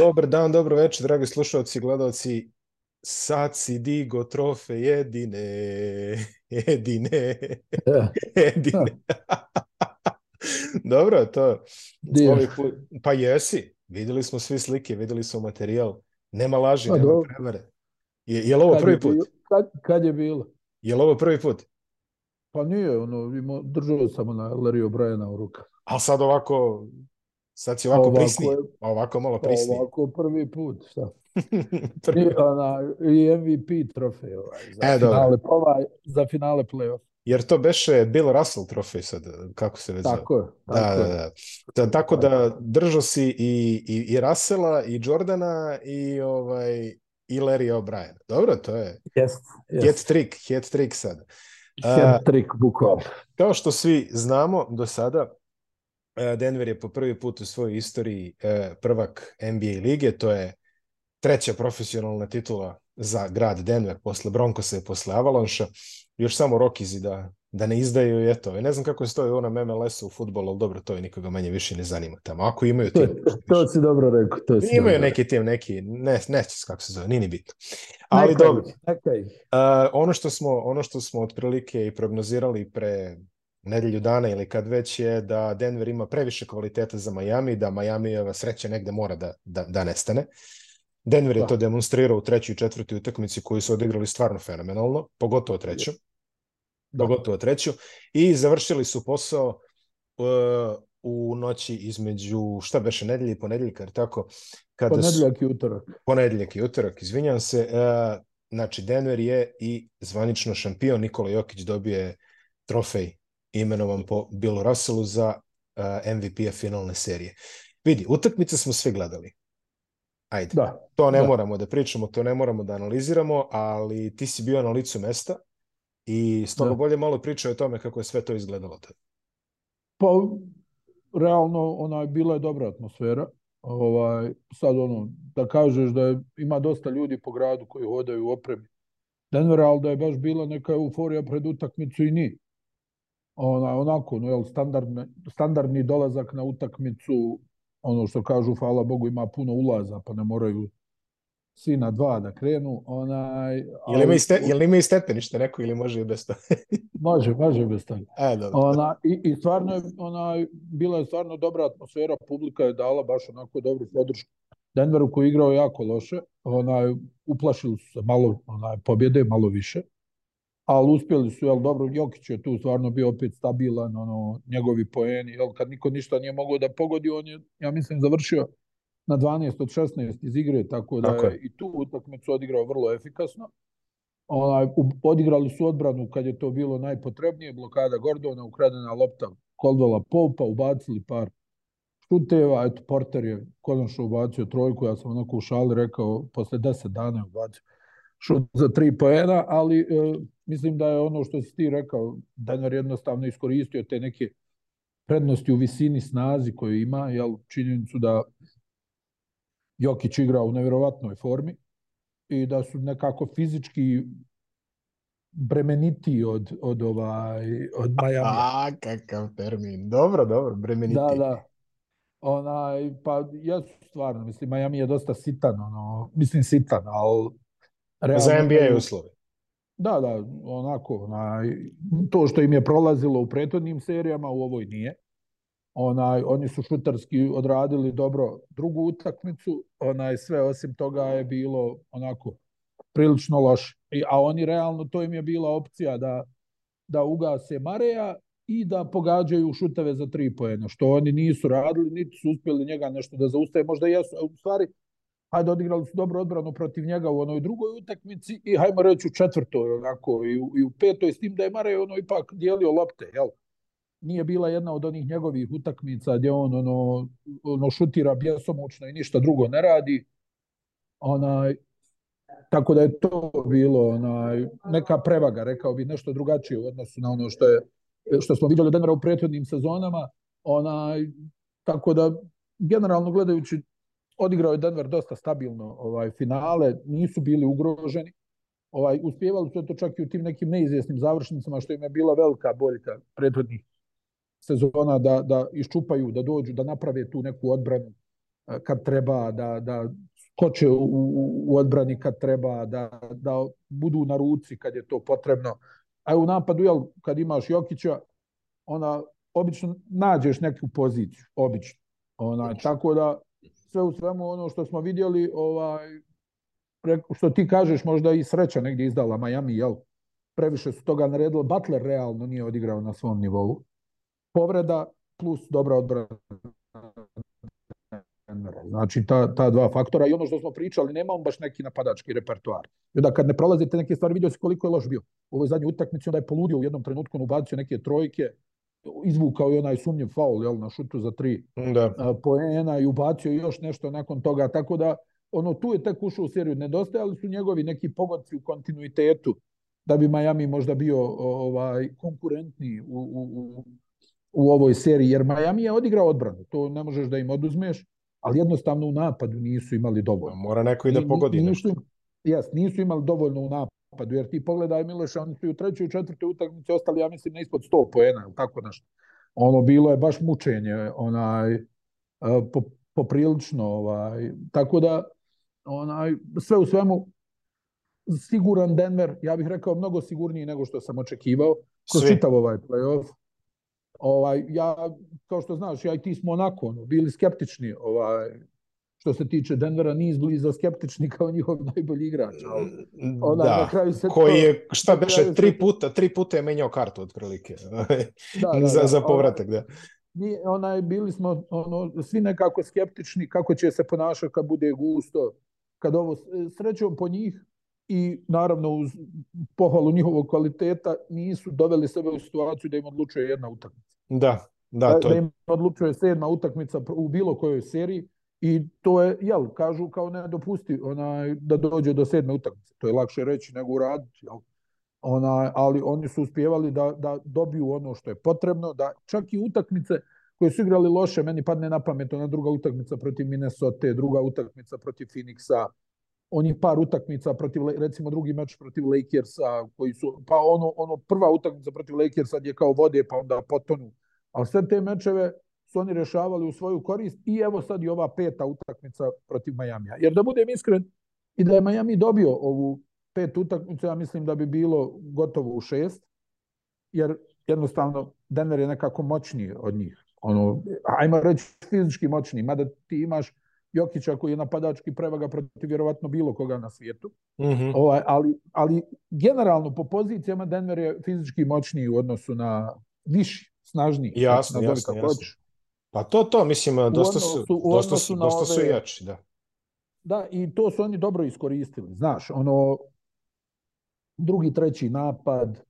Dobar dan, dobro večer, dragi slušalci i gledalci. Saci digo trofe jedine, jedine, da. jedine. dobro, to. Ovi Pa jesi, videli smo svi slike, videli smo materijal. Nema laži, A, pa nema dobro. prevare. Je, je li ovo kad prvi put? Je kad, kad je bilo? Je li ovo prvi put? Pa nije, ono, držao sam na Larry O'Briena u rukama. A sad ovako Sad si ovako, ovako prisni, je, pa ovako malo pa prisni. Ovako prvi put, šta? prvi. I, ona, I MVP trofej ovaj, za, e, finale, ovaj, za finale playoff. Jer to beše Bill Russell trofej sad, kako se već Tako je. Da, tako da, da, da. Da, Tako da držao si i, i, i Russella, i Jordana, i ovaj i Larry O'Brien. Dobro, to je yes, yes. hat trick, hat trick sad. Hat trick, bukvalno. Kao što svi znamo do sada, E, Denver je po prvi put u svojoj istoriji e, prvak NBA lige, to je treća profesionalna titula za grad Denver posle Broncosa i posle Avalanša. Još samo Rockies da, da ne izdaju i eto. ne znam kako stoji u onom MLS-u u futbolu, ali dobro, to je nikoga manje više ne zanima tamo. Ako imaju tim... to si dobro rekao. To si imaju dobro. neki tim, neki, ne, ne kako se zove, nije bitno. Ali nekaj, dobro. Nekaj. Uh, e, ono, što smo, ono što smo otprilike i prognozirali pre nedelju dana ili kad već je da Denver ima previše kvaliteta za Miami, da Miami sreća negde mora da, da, da nestane. Denver je da. to demonstrirao u trećoj i četvrtoj utakmici koju su odigrali stvarno fenomenalno, pogotovo treću. Da. Pogotovo treću. I završili su posao uh, u noći između, šta beše, nedelje i ponedeljka, jer tako? Kada ponedeljak su, i utorak. Ponedeljak i utorak, izvinjam se. Uh, znači, Denver je i zvanično šampion. Nikola Jokić dobije trofej imenovan po Billu Russellu za e, MVP-a finalne serije. Vidi, utakmice smo sve gledali. Ajde, da, to ne da. moramo da pričamo, to ne moramo da analiziramo, ali ti si bio na licu mesta i stoga da. bolje malo pričao o tome kako je sve to izgledalo. Tada. Pa, realno, ona, bila je dobra atmosfera. Ovaj, sad, ono, da kažeš da je, ima dosta ljudi po gradu koji hodaju u opremi. Denver, ali da je baš bila neka euforija pred utakmicu i nije ona, onako, no, jel, standardni, standardni dolazak na utakmicu, ono što kažu, hvala Bogu, ima puno ulaza, pa ne moraju svi na dva da krenu. Onaj, ali... Jel, ima ste, jel ima i stepenište neko ili može i bez toga? može, može bez toga. E, dobro. Ona, i, I stvarno je, ona, bila je stvarno dobra atmosfera, publika je dala baš onako dobru podršku. Denveru koji je igrao jako loše, onaj, uplašili su se malo onaj, pobjede, malo više ali uspjeli su, jel, dobro, Jokić je tu stvarno bio opet stabilan, ono, njegovi poeni, jel, kad niko ništa nije mogao da pogodi, on je, ja mislim, završio na 12 od 16 iz igre, tako da tako je. i tu utakmicu odigrao vrlo efikasno. Onaj, odigrali su odbranu kad je to bilo najpotrebnije, blokada Gordona, ukradena lopta Coldwella Popa, ubacili par šuteva, eto Porter je konačno ubacio trojku, ja sam onako u šali rekao, posle 10 dana je ubacio šut za tri poena, ali e, mislim da je ono što si ti rekao, Danar jednostavno iskoristio te neke prednosti u visini snazi koju ima, jel, činjenicu da Jokić igra u nevjerovatnoj formi i da su nekako fizički bremeniti od, od, ovaj, od Miami. A, kakav termin. Dobro, dobro, bremeniti. Da, da. Onaj, pa ja stvarno, mislim, Miami je dosta sitan, ono, mislim sitan, ali... Realno, Za NBA uslove. Da, da, onako, onaj, to što im je prolazilo u prethodnim serijama, u ovoj nije. Onaj, oni su šutarski odradili dobro drugu utakmicu, onaj, sve osim toga je bilo onako prilično loš. I, A oni realno, to im je bila opcija da, da ugase Mareja i da pogađaju šuteve za tri pojena, što oni nisu radili, niti su uspjeli njega nešto da zaustave, možda jesu, u stvari hajde odigrali su dobro odbranu protiv njega u onoj drugoj utakmici i hajmo reći u četvrtoj onako i u, i u petoj s tim da je Mare ono ipak dijelio lopte, jel? Nije bila jedna od onih njegovih utakmica gdje on ono, ono šutira bjesomučno i ništa drugo ne radi. Onaj, tako da je to bilo onaj, neka prevaga, rekao bih nešto drugačije u odnosu na ono što, je, što smo vidjeli Denvera u prethodnim sezonama. Onaj, tako da generalno gledajući odigrao je Denver dosta stabilno ovaj finale, nisu bili ugroženi. Ovaj uspjevali su to čak i u tim nekim neizvjesnim završnicama što im je bila velika boljka prethodnih sezona da da iščupaju, da dođu, da naprave tu neku odbranu eh, kad treba, da da skoče u, u odbrani kad treba, da da budu na ruci kad je to potrebno. A u napadu jel kad imaš Jokića, ona obično nađeš neku poziciju, obično. Ona, tako da sve u svemu ono što smo vidjeli, ovaj, što ti kažeš, možda i sreća negdje izdala Miami, jel? Previše su toga naredilo. Butler realno nije odigrao na svom nivou. Povreda plus dobra odbrana Znači, ta, ta dva faktora i ono što smo pričali, nema on baš neki napadački repertoar. I onda kad ne prolazite neke stvari, vidio si koliko je loš bio. U ovoj zadnjoj utakmici, onda je poludio u jednom trenutku, on ubacio neke trojke, izvukao i onaj sumnjiv faul jel, na šutu za tri da. poena i ubacio još nešto nakon toga. Tako da ono tu je tek ušao u seriju. Nedostajali su njegovi neki pogodci u kontinuitetu da bi Miami možda bio ovaj konkurentni u, u, u, u ovoj seriji. Jer Miami je odigrao odbranu. To ne možeš da im oduzmeš, ali jednostavno u napadu nisu imali dovoljno. Mora neko i da pogodi. nešto. Jes, nisu imali dovoljno u napadu napadu, jer ti pogledaj Miloša, oni su i u trećoj i četvrtoj utakmici ostali, ja mislim, na ispod 100 poena, ili tako nešto. Ono bilo je baš mučenje, onaj, e, po, poprilično, ovaj, tako da, onaj, sve u svemu, siguran Denver, ja bih rekao mnogo sigurniji nego što sam očekivao, kroz čitav ovaj playoff. Ovaj, ja, kao što znaš, ja i ti smo onako, ono, bili skeptični, ovaj, što se tiče Denvera nije izbliza skeptični kao njihov najbolji igrač. Mm, ona, da, na kraju se koji je, šta beše, tri puta, tri puta je menjao kartu otprilike da, da, da, za, da, za povratak. Da. Mi, onaj, bili smo ono, svi nekako skeptični kako će se ponašati kad bude gusto, kad ovo srećom po njih i naravno uz pohvalu njihovog kvaliteta nisu doveli sebe u situaciju da im odlučuje jedna utakmica. Da, da, da to da je. Da im odlučuje sedma utakmica u bilo kojoj seriji I to je, jel, kažu kao ne dopusti onaj, da dođe do sedme utakmice. To je lakše reći nego uraditi, jel? Ona, ali oni su uspjevali da, da dobiju ono što je potrebno, da čak i utakmice koje su igrali loše, meni padne na pamet ona druga utakmica protiv Minnesota, druga utakmica protiv Phoenixa, onih par utakmica protiv, recimo drugi meč protiv Lakersa, koji su, pa ono, ono prva utakmica protiv Lakersa gdje kao vode, pa onda potonu. Ali sve te mečeve su oni rešavali u svoju korist i evo sad i ova peta utakmica protiv Majamija. Jer da budem iskren, i da je Majami dobio ovu pet utakmica, ja mislim da bi bilo gotovo u šest, jer jednostavno Denver je nekako moćniji od njih. Ono, ajmo reći fizički moćniji, mada ti imaš Jokića koji je napadački prevaga protiv vjerovatno bilo koga na svijetu. Mm -hmm. ovaj, ali, ali generalno po pozicijama Denver je fizički moćniji u odnosu na viši, snažniji. Jasno, znači na jasno, jasno. Pa to, to, mislim, dosta su, odnosu, dosta su, dosta su jači, da. Da, i to su oni dobro iskoristili, znaš, ono, drugi, treći napad, e,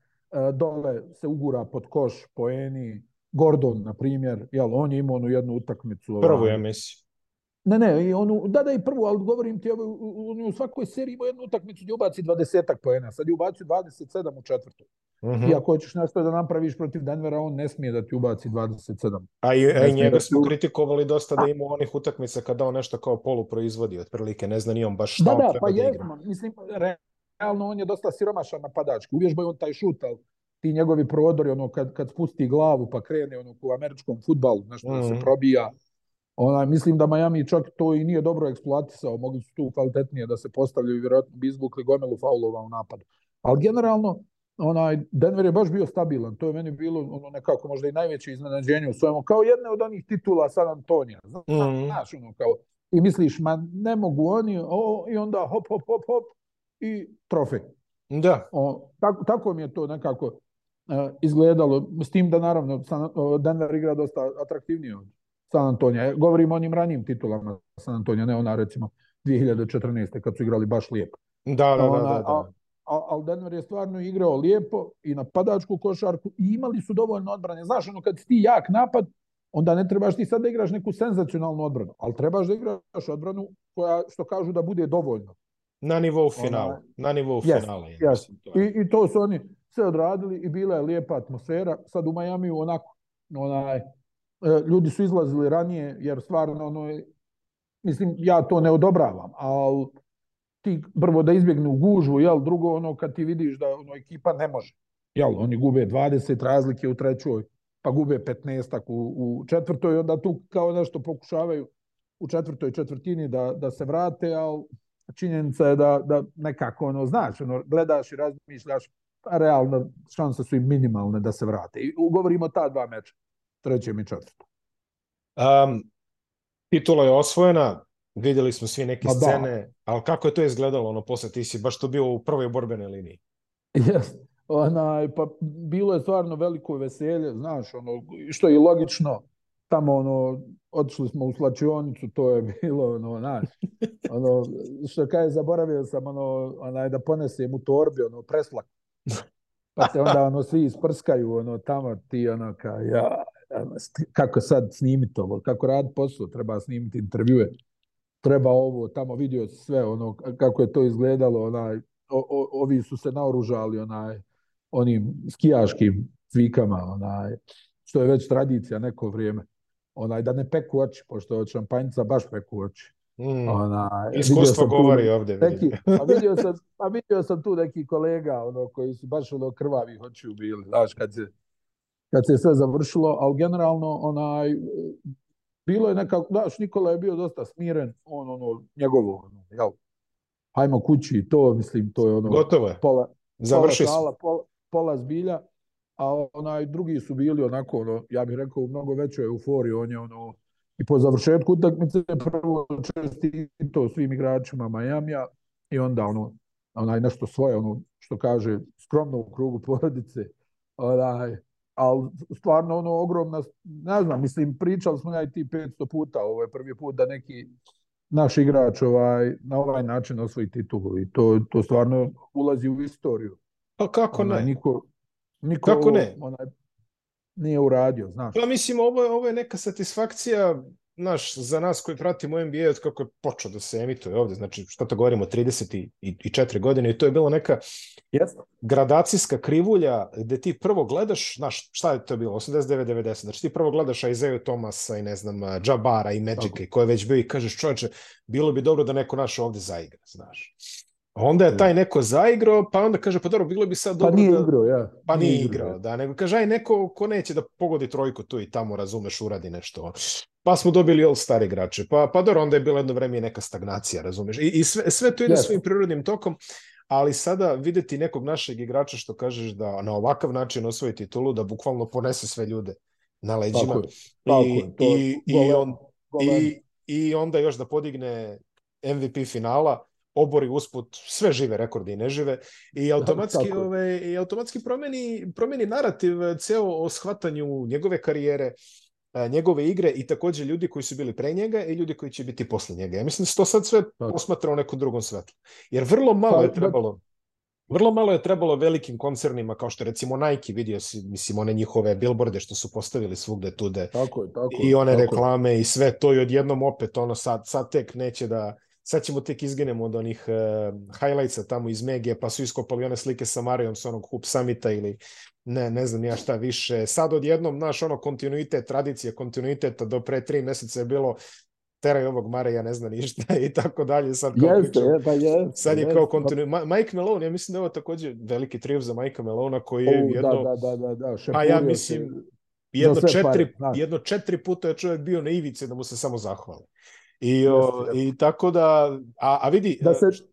dole se ugura pod koš poeni, Gordon, na primjer, jel, on je imao onu jednu utakmicu. Prvu, ovaj, ja Ne, ne, i onu, da, da, i prvu, ali govorim ti, ovo, ovaj, on u svakoj seriji ima jednu utakmicu gdje ubaci 20 ak poena, sad je ubacio 27 u četvrtu. Mm -hmm. I ako hoćeš nešto da napraviš protiv Denvera, on ne smije da ti ubaci 27. A i, a njega da... smo kritikovali dosta da ima onih utakmica kada on nešto kao polu proizvodi, otprilike, ne zna ni on baš šta da, on da, pa da je, Mislim, realno on je dosta siromašan napadački. Uvježba je on taj šut, ali ti njegovi prodori, ono kad, kad spusti glavu pa krene ono u američkom futbalu, nešto mm -hmm. se mhm. probija, Ona, mislim da Miami čak to i nije dobro eksploatisao, mogli su tu kvalitetnije da se postavljaju, vjerojatno bi izvukli gomilu faulova u napadu. Ali generalno, onaj, Denver je baš bio stabilan, to je meni bilo ono nekako možda i najveće iznenađenje u svojemu, kao jedne od onih titula San Antonija, mhm. znaš, mm -hmm. ono kao, i misliš, ma ne mogu oni, o, i onda hop, hop, hop, hop, i trofej. Da. O, tako, tako mi je to nekako uh, izgledalo, s tim da naravno Denver igra dosta atraktivnije od San Antonija. E, govorimo o njim ranijim titulama San Antonija, ne ona recimo 2014. kad su igrali baš lijepo. Da, da, da ona, da. da, da. A, a, ali Denver je stvarno igrao lijepo i napadačku košarku i imali su dovoljno odbrane. Znaš, ono kad ti jak napad, onda ne trebaš ti sad da igraš neku senzacionalnu odbranu, ali trebaš da igraš odbranu koja, što kažu, da bude dovoljno. Na nivou finala. Ona, na nivou yes, finala. Yes. I, I to su oni sve odradili i bila je lijepa atmosfera. Sad u Majamiju onako, onaj, E, ljudi su izlazili ranije, jer stvarno, ono, je, mislim, ja to ne odobravam, ali ti prvo da izbjegnu gužvu, jel, drugo, ono, kad ti vidiš da ono, ekipa ne može, jel, oni gube 20 razlike u trećoj, pa gube 15 u, u četvrtoj, onda tu kao nešto pokušavaju u četvrtoj četvrtini da, da se vrate, ali činjenica je da, da nekako, ono, znaš, ono, gledaš i razmišljaš, a pa realno šanse su i minimalne da se vrate. I govorimo ta dva meča trećem i četvrtom. Um, titula je osvojena, videli smo svi neke Ma da. scene, da. ali kako je to izgledalo ono posle, ti si baš to bio u prvoj borbene liniji. Yes. Onaj, pa bilo je stvarno veliko veselje, znaš, ono, što je logično, tamo ono, otišli smo u slačionicu, to je bilo, ono, znaš, ono, što kaže, zaboravio sam, ono, onaj, da ponesem u torbi, ono, preslak. Pa se onda, ono, svi isprskaju, ono, tamo ti, ono, kao, ja, kako sad snimiti ovo, kako rad posao, treba snimiti intervjue, treba ovo, tamo vidio sve ono kako je to izgledalo, onaj, o, o, ovi su se naoružali onaj, onim skijaškim cvikama, onaj, što je već tradicija neko vrijeme. Onaj, da ne peku oči, pošto od šampanjca baš peku oči. Mm. Ona, Iskustvo govori tu, ovdje. Neki, a, pa vidio sam, a pa vidio sam tu neki kolega ono, koji su baš ono krvavi očiju bili. Znaš, kad se kad se sve završilo, ali generalno onaj, bilo je nekako, daš, Nikola je bio dosta smiren, on ono, njegovo, ono, jel, hajmo kući i to, mislim, to je ono... Gotovo je. Pola, Završi pola, sala, pola, pola zbilja, a onaj drugi su bili onako, ono, ja bih rekao, mnogo većoj euforiji, on je ono, i po završetku utakmice prvo čestito svim igračima Majamija i onda ono, onaj nešto svoje, ono, što kaže, skromno u krugu porodice, onaj, ali stvarno ono ogromna, ne znam, mislim, pričali smo ja i ti 500 puta, ovo je prvi put da neki naš igrač ovaj, na ovaj način osvoji titulu i to, to stvarno ulazi u istoriju. Pa kako onaj, ne? Niko, niko kako ovo, ne? Onaj, nije uradio, znaš. Pa mislim, ovo je, ovo je neka satisfakcija znaš, za nas koji pratimo NBA od kako je počeo da se emituje ovde, znači što to govorimo, 34 godine i to je bila neka yes. gradacijska krivulja gde ti prvo gledaš, znaš, šta je to bilo, 89-90, znači ti prvo gledaš Isaiah Tomasa i ne znam, Jabara i Magic Tako. i ko već bio i kažeš čoveče, bilo bi dobro da neko naš ovde zaigra, znaš. onda je taj da. neko zaigrao, pa onda kaže, pa dobro, bilo bi sad pa dobro... da... Pa nije da... igrao, ja. Pa nije, nije igrao, igrao, da, nego kaže, aj neko ko neće da pogodi trojku tu i tamo, razumeš, uradi nešto pa smo dobili all star igrače, pa, pa dobro, onda je bilo jedno vreme neka stagnacija, razumeš? I, i sve, sve to ide yes. svojim prirodnim tokom, ali sada videti nekog našeg igrača što kažeš da na ovakav način osvoji titulu, da bukvalno ponese sve ljude na leđima. Tako je, tako je, I, i, i, on, i, I onda još da podigne MVP finala, obori usput sve žive rekorde i nežive i da, automatski da, ove ovaj, i automatski promeni promeni narativ eh, ceo o shvatanju njegove karijere njegove igre i takođe ljudi koji su bili pre njega i ljudi koji će biti posle njega. Ja mislim da se to sad sve posmatra u nekom drugom svetlu. Jer vrlo malo pa, je da. trebalo Vrlo malo je trebalo velikim koncernima, kao što recimo Nike, vidio si, mislim, one njihove bilborde što su postavili svugde tude. Tako je, tako I one tako reklame je. i sve to i odjednom opet, ono, sad, sad tek neće da, sad ćemo tek izginemo od onih uh, highlightsa tamo iz Mege, pa su iskopali one slike sa Marijom sa onog Hoop Summita ili ne, ne znam ja šta više. Sad odjednom, naš ono kontinuitet, tradicija kontinuiteta do pre tri meseca je bilo teraj ovog Mare, ja ne znam ništa i tako dalje. Sad, kao jeste, je, pa jeste, sad je jeste, kao pa- kontinu... Ma, Mike Malone, ja mislim da je ovo takođe veliki trijuf za Mike Malona koji je oh, jedno... Da, da, da, da, da. Pa ja mislim, jedno četiri, pare, da. jedno četiri puta je čovjek bio na ivici da mu se samo zahvali. I, o, i tako da, a, a vidi... Da e, se,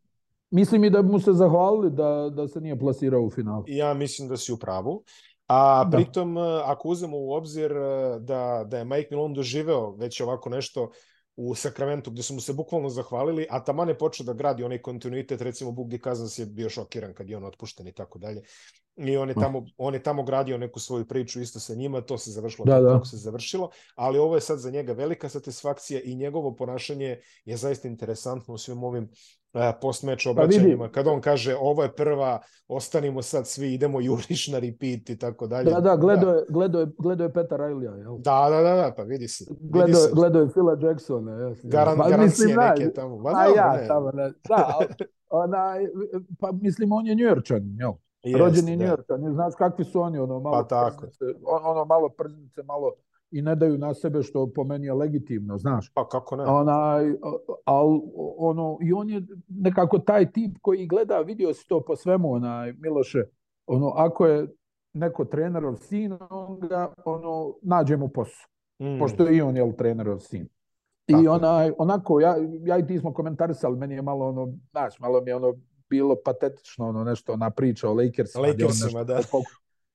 Mislim i da bi mu se zahvalili da, da se nije plasirao u finalu. Ja mislim da si u pravu. A da. pritom, da. ako uzemo u obzir e, da, da je Mike Milon doživeo već ovako nešto u Sakramentu gde su mu se bukvalno zahvalili, a taman je počeo da gradi onaj kontinuitet, recimo Bugdi Kazans je bio šokiran kad je on otpušten i tako dalje. I on je da. tamo, on je tamo gradio neku svoju priču isto sa njima, to se završilo da, da. kako se završilo, ali ovo je sad za njega velika satisfakcija i njegovo ponašanje je zaista interesantno u svim ovim postmeč pa obraćanjima, pa kada on kaže ovo je prva, ostanimo sad svi, idemo juriš na repeat i tako dalje. Da, da, gledao da. je, gledo, je, gledo je Petar Ajlija. Jel? Da, da, da, da, pa vidi se. Vidi gledo, se. gledao je Phila Jacksona. Jasno. Garan, pa, mislim, da, neke tamo. Ba, a pa dobro, da, ja, ne. tamo, ne. da. Ona, pa mislim, on je njujorčan, jel? Jest, Rođeni njujorčan, ne znaš kakvi su oni, ono malo, pa, tako. Prznice, ono malo prznice, malo i ne daju na sebe što po meni je legitimno, znaš. Pa kako ne? Ona, al, ono, I on je nekako taj tip koji gleda, vidio si to po svemu, onaj, Miloše, ono, ako je neko trenerov sin, on ga, ono, nađe mu posao. Mm. Pošto i on je trenerov sin. Tako. I onaj, onako, ja, ja i ti smo komentarisali, meni je malo, ono, znaš, malo mi je ono bilo patetično, ono, nešto, na priča o Lakersima. Lakersima, da.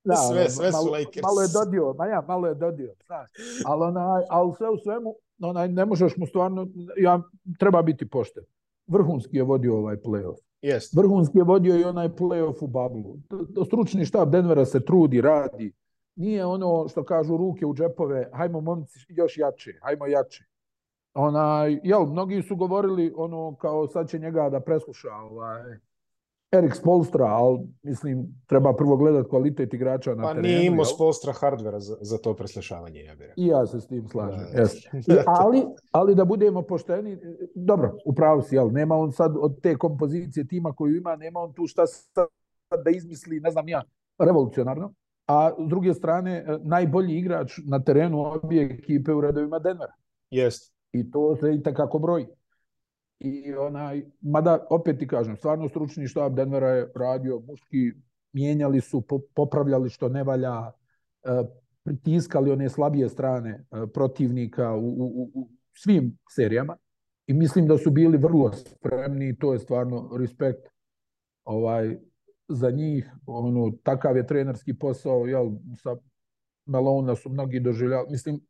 Da, sve, sve malo, su Lakers. Malo je dodio, ma ja, malo je dodio, znaš. Ali, onaj, ali sve u svemu, onaj, ne možeš mu stvarno, ja, treba biti pošten. Vrhunski je vodio ovaj playoff. Yes. Vrhunski je vodio i onaj playoff u bablu. Stručni štab Denvera se trudi, radi. Nije ono što kažu ruke u džepove, hajmo momci još jače, hajmo jače. Onaj, jel, mnogi su govorili ono kao sad će njega da presluša ovaj, Erik Spolstra, ali mislim, treba prvo gledat kvalitet igrača na terenu. Pa nije imao Spolstra hardvera za, za to preslašavanje, ja bih rekao. I ja se s tim slažem, da, jes. ali, ali da budemo pošteni, dobro, upravo si, jel, nema on sad od te kompozicije tima koju ima, nema on tu šta sad da izmisli, ne znam ja, revolucionarno. A s druge strane, e, najbolji igrač na terenu obje ekipe u redovima Denvera. Jest. I to se i takako broji. I onaj, mada, opet ti kažem, stvarno stručni štab Denvera je radio muški, mijenjali su, popravljali što ne valja, e, pritiskali one slabije strane e, protivnika u, u, u svim serijama. I mislim da su bili vrlo spremni to je stvarno respekt ovaj za njih. Ono, takav je trenerski posao, jel, sa Melona su mnogi doživljali. Mislim,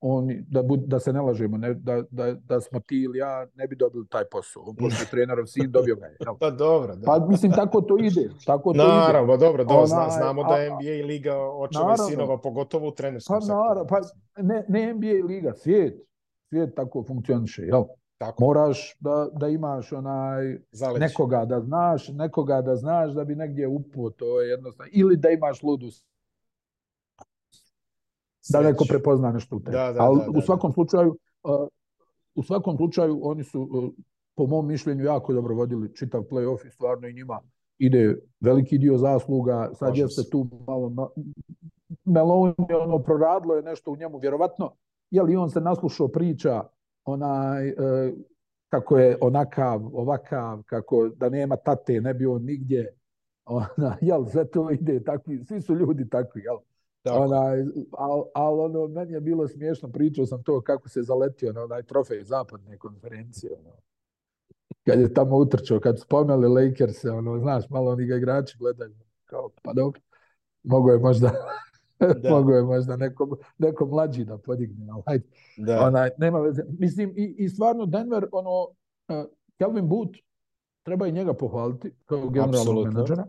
oni, da, bud, da se ne lažemo, ne, da, da, da smo ti ili ja ne bi dobili taj posao. On pošto trenerov sin, dobio ga je. pa dobro, da. Pa mislim, tako to ide. Tako to naravno, ide. Pa dobro, dobro, da, Ona, znamo da a, da NBA liga očeva i sinova, pogotovo u trenerskom pa, Naravno, pa ne, ne NBA liga, svijet, svijet tako funkcioniše, jel? Tako. Moraš da, da imaš onaj Zaleć. nekoga da znaš, nekoga da znaš da bi negdje upo to je jednostavno. Ili da imaš ludu da neko prepozna nešto u tebi. Da, da, Ali da, da. u svakom slučaju, u svakom slučaju oni su e, po mom mišljenju jako dobro vodili čitav play-off i stvarno i njima ide veliki dio zasluga. Sad je se tu malo Meloni ono proradlo je nešto u njemu vjerovatno. Je li on se naslušao priča onaj e, kako je onakav, ovakav, kako da nema tate, ne bi on nigdje. Ona, jel, sve to ide takvi, svi su ljudi takvi, jel? Tako. Onaj, ali al ono, meni je bilo smiješno, pričao sam to kako se zaletio na onaj trofej zapadne konferencije. Ono. Kad je tamo utrčao, kad spomeli Lakers, ono, znaš, malo oni ga igrači gledaju. Kao, pa dobro, mogo je možda... Da. mogo je možda neko, neko mlađi da podigne, ali da. Onaj, nema veze. Mislim, i, i stvarno Denver, ono, uh, e, Calvin Booth, treba i njega pohvaliti kao generalnog menadžera.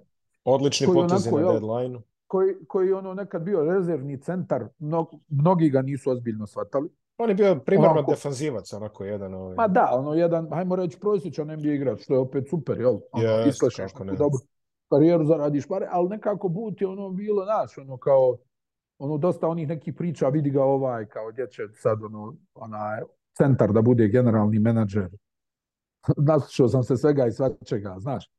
Odlični potezi na deadline-u koji, koji ono nekad bio rezervni centar, mno, mnogi ga nisu ozbiljno shvatali. On je bio primarno onako, defanzivac, onako jedan. Ovaj. Ma da, ono jedan, ajmo reći, prosječan NBA igrač, što je opet super, jel? Ono, yes, dobro karijeru zaradiš pare, ali nekako but ono bilo, znaš, ono kao, ono dosta onih nekih priča, vidi ga ovaj, kao gdje sad ono, onaj, centar da bude generalni menadžer. Naslušao sam se svega i svačega, znaš.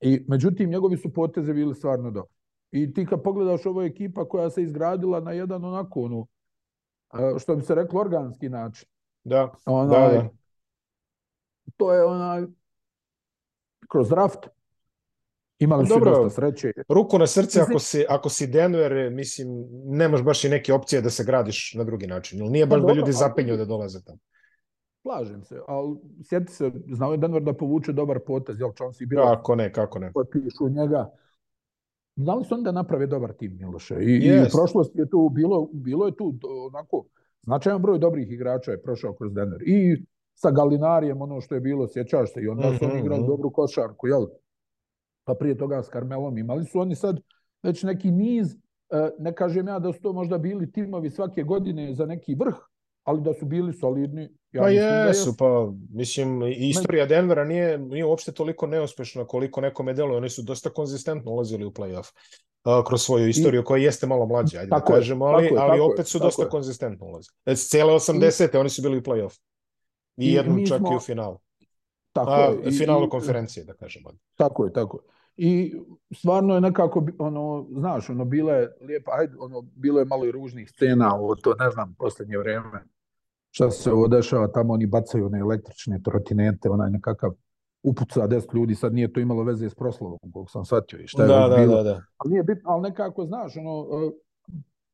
I međutim, njegovi su poteze bili stvarno dobro. I ti kad pogledaš ovo je ekipa koja se izgradila na jedan onako ono, što bi se reklo organski način. Da, onaj, da, da. To je onaj kroz draft. Imali pa su dosta sreće. Ruku na srce, ako si, ako si Denver, mislim, nemaš baš i neke opcije da se gradiš na drugi način. Ili nije pa baš da ljudi zapenju da dolaze tamo. Slažem se, ali sjeti se, znao je Denver da povuče dobar potez, jel Chauncey Billups? Kako ne, kako ne. Potpišu njega znali da su oni da naprave dobar tim, Miloše. I, yes. i u prošlosti je tu bilo, bilo je tu onako značajan broj dobrih igrača je prošao kroz Denver. I sa Galinarijem, ono što je bilo, sjećaš se, i onda su oni mhm, igrali mhm. dobru košarku, jel? Pa prije toga s Carmelom imali su oni sad već neki niz, e, ne kažem ja da su to možda bili timovi svake godine za neki vrh, ali da su bili solidni. Ja pa da jesu, da jesu, pa mislim, istorija Denvera nije, nije uopšte toliko neuspešna koliko nekome deluje. Oni su dosta konzistentno ulazili u play-off kroz svoju istoriju, I, koja jeste malo mlađa, ajde da tako da kažemo, ali, ali opet su dosta je. konzistentno ulazili. Znači, cele 80. I, oni su bili u play-off. I, i jednom čak smo, i u finalu. Tako A, je. I, finalu i, konferencije, da kažemo. Tako je, tako je. I stvarno je nekako, ono, znaš, ono, bile je lijepa, ajde, ono, bilo je malo i ružnih scena, ovo, to ne znam, poslednje vreme, šta se ovo dešava, tamo oni bacaju one električne trotinete, onaj nekakav upuca 10 ljudi, sad nije to imalo veze s proslavom, koliko sam shvatio i šta je da, da, bilo. Da, da. Ali nije bitno, ali nekako, znaš, ono, e,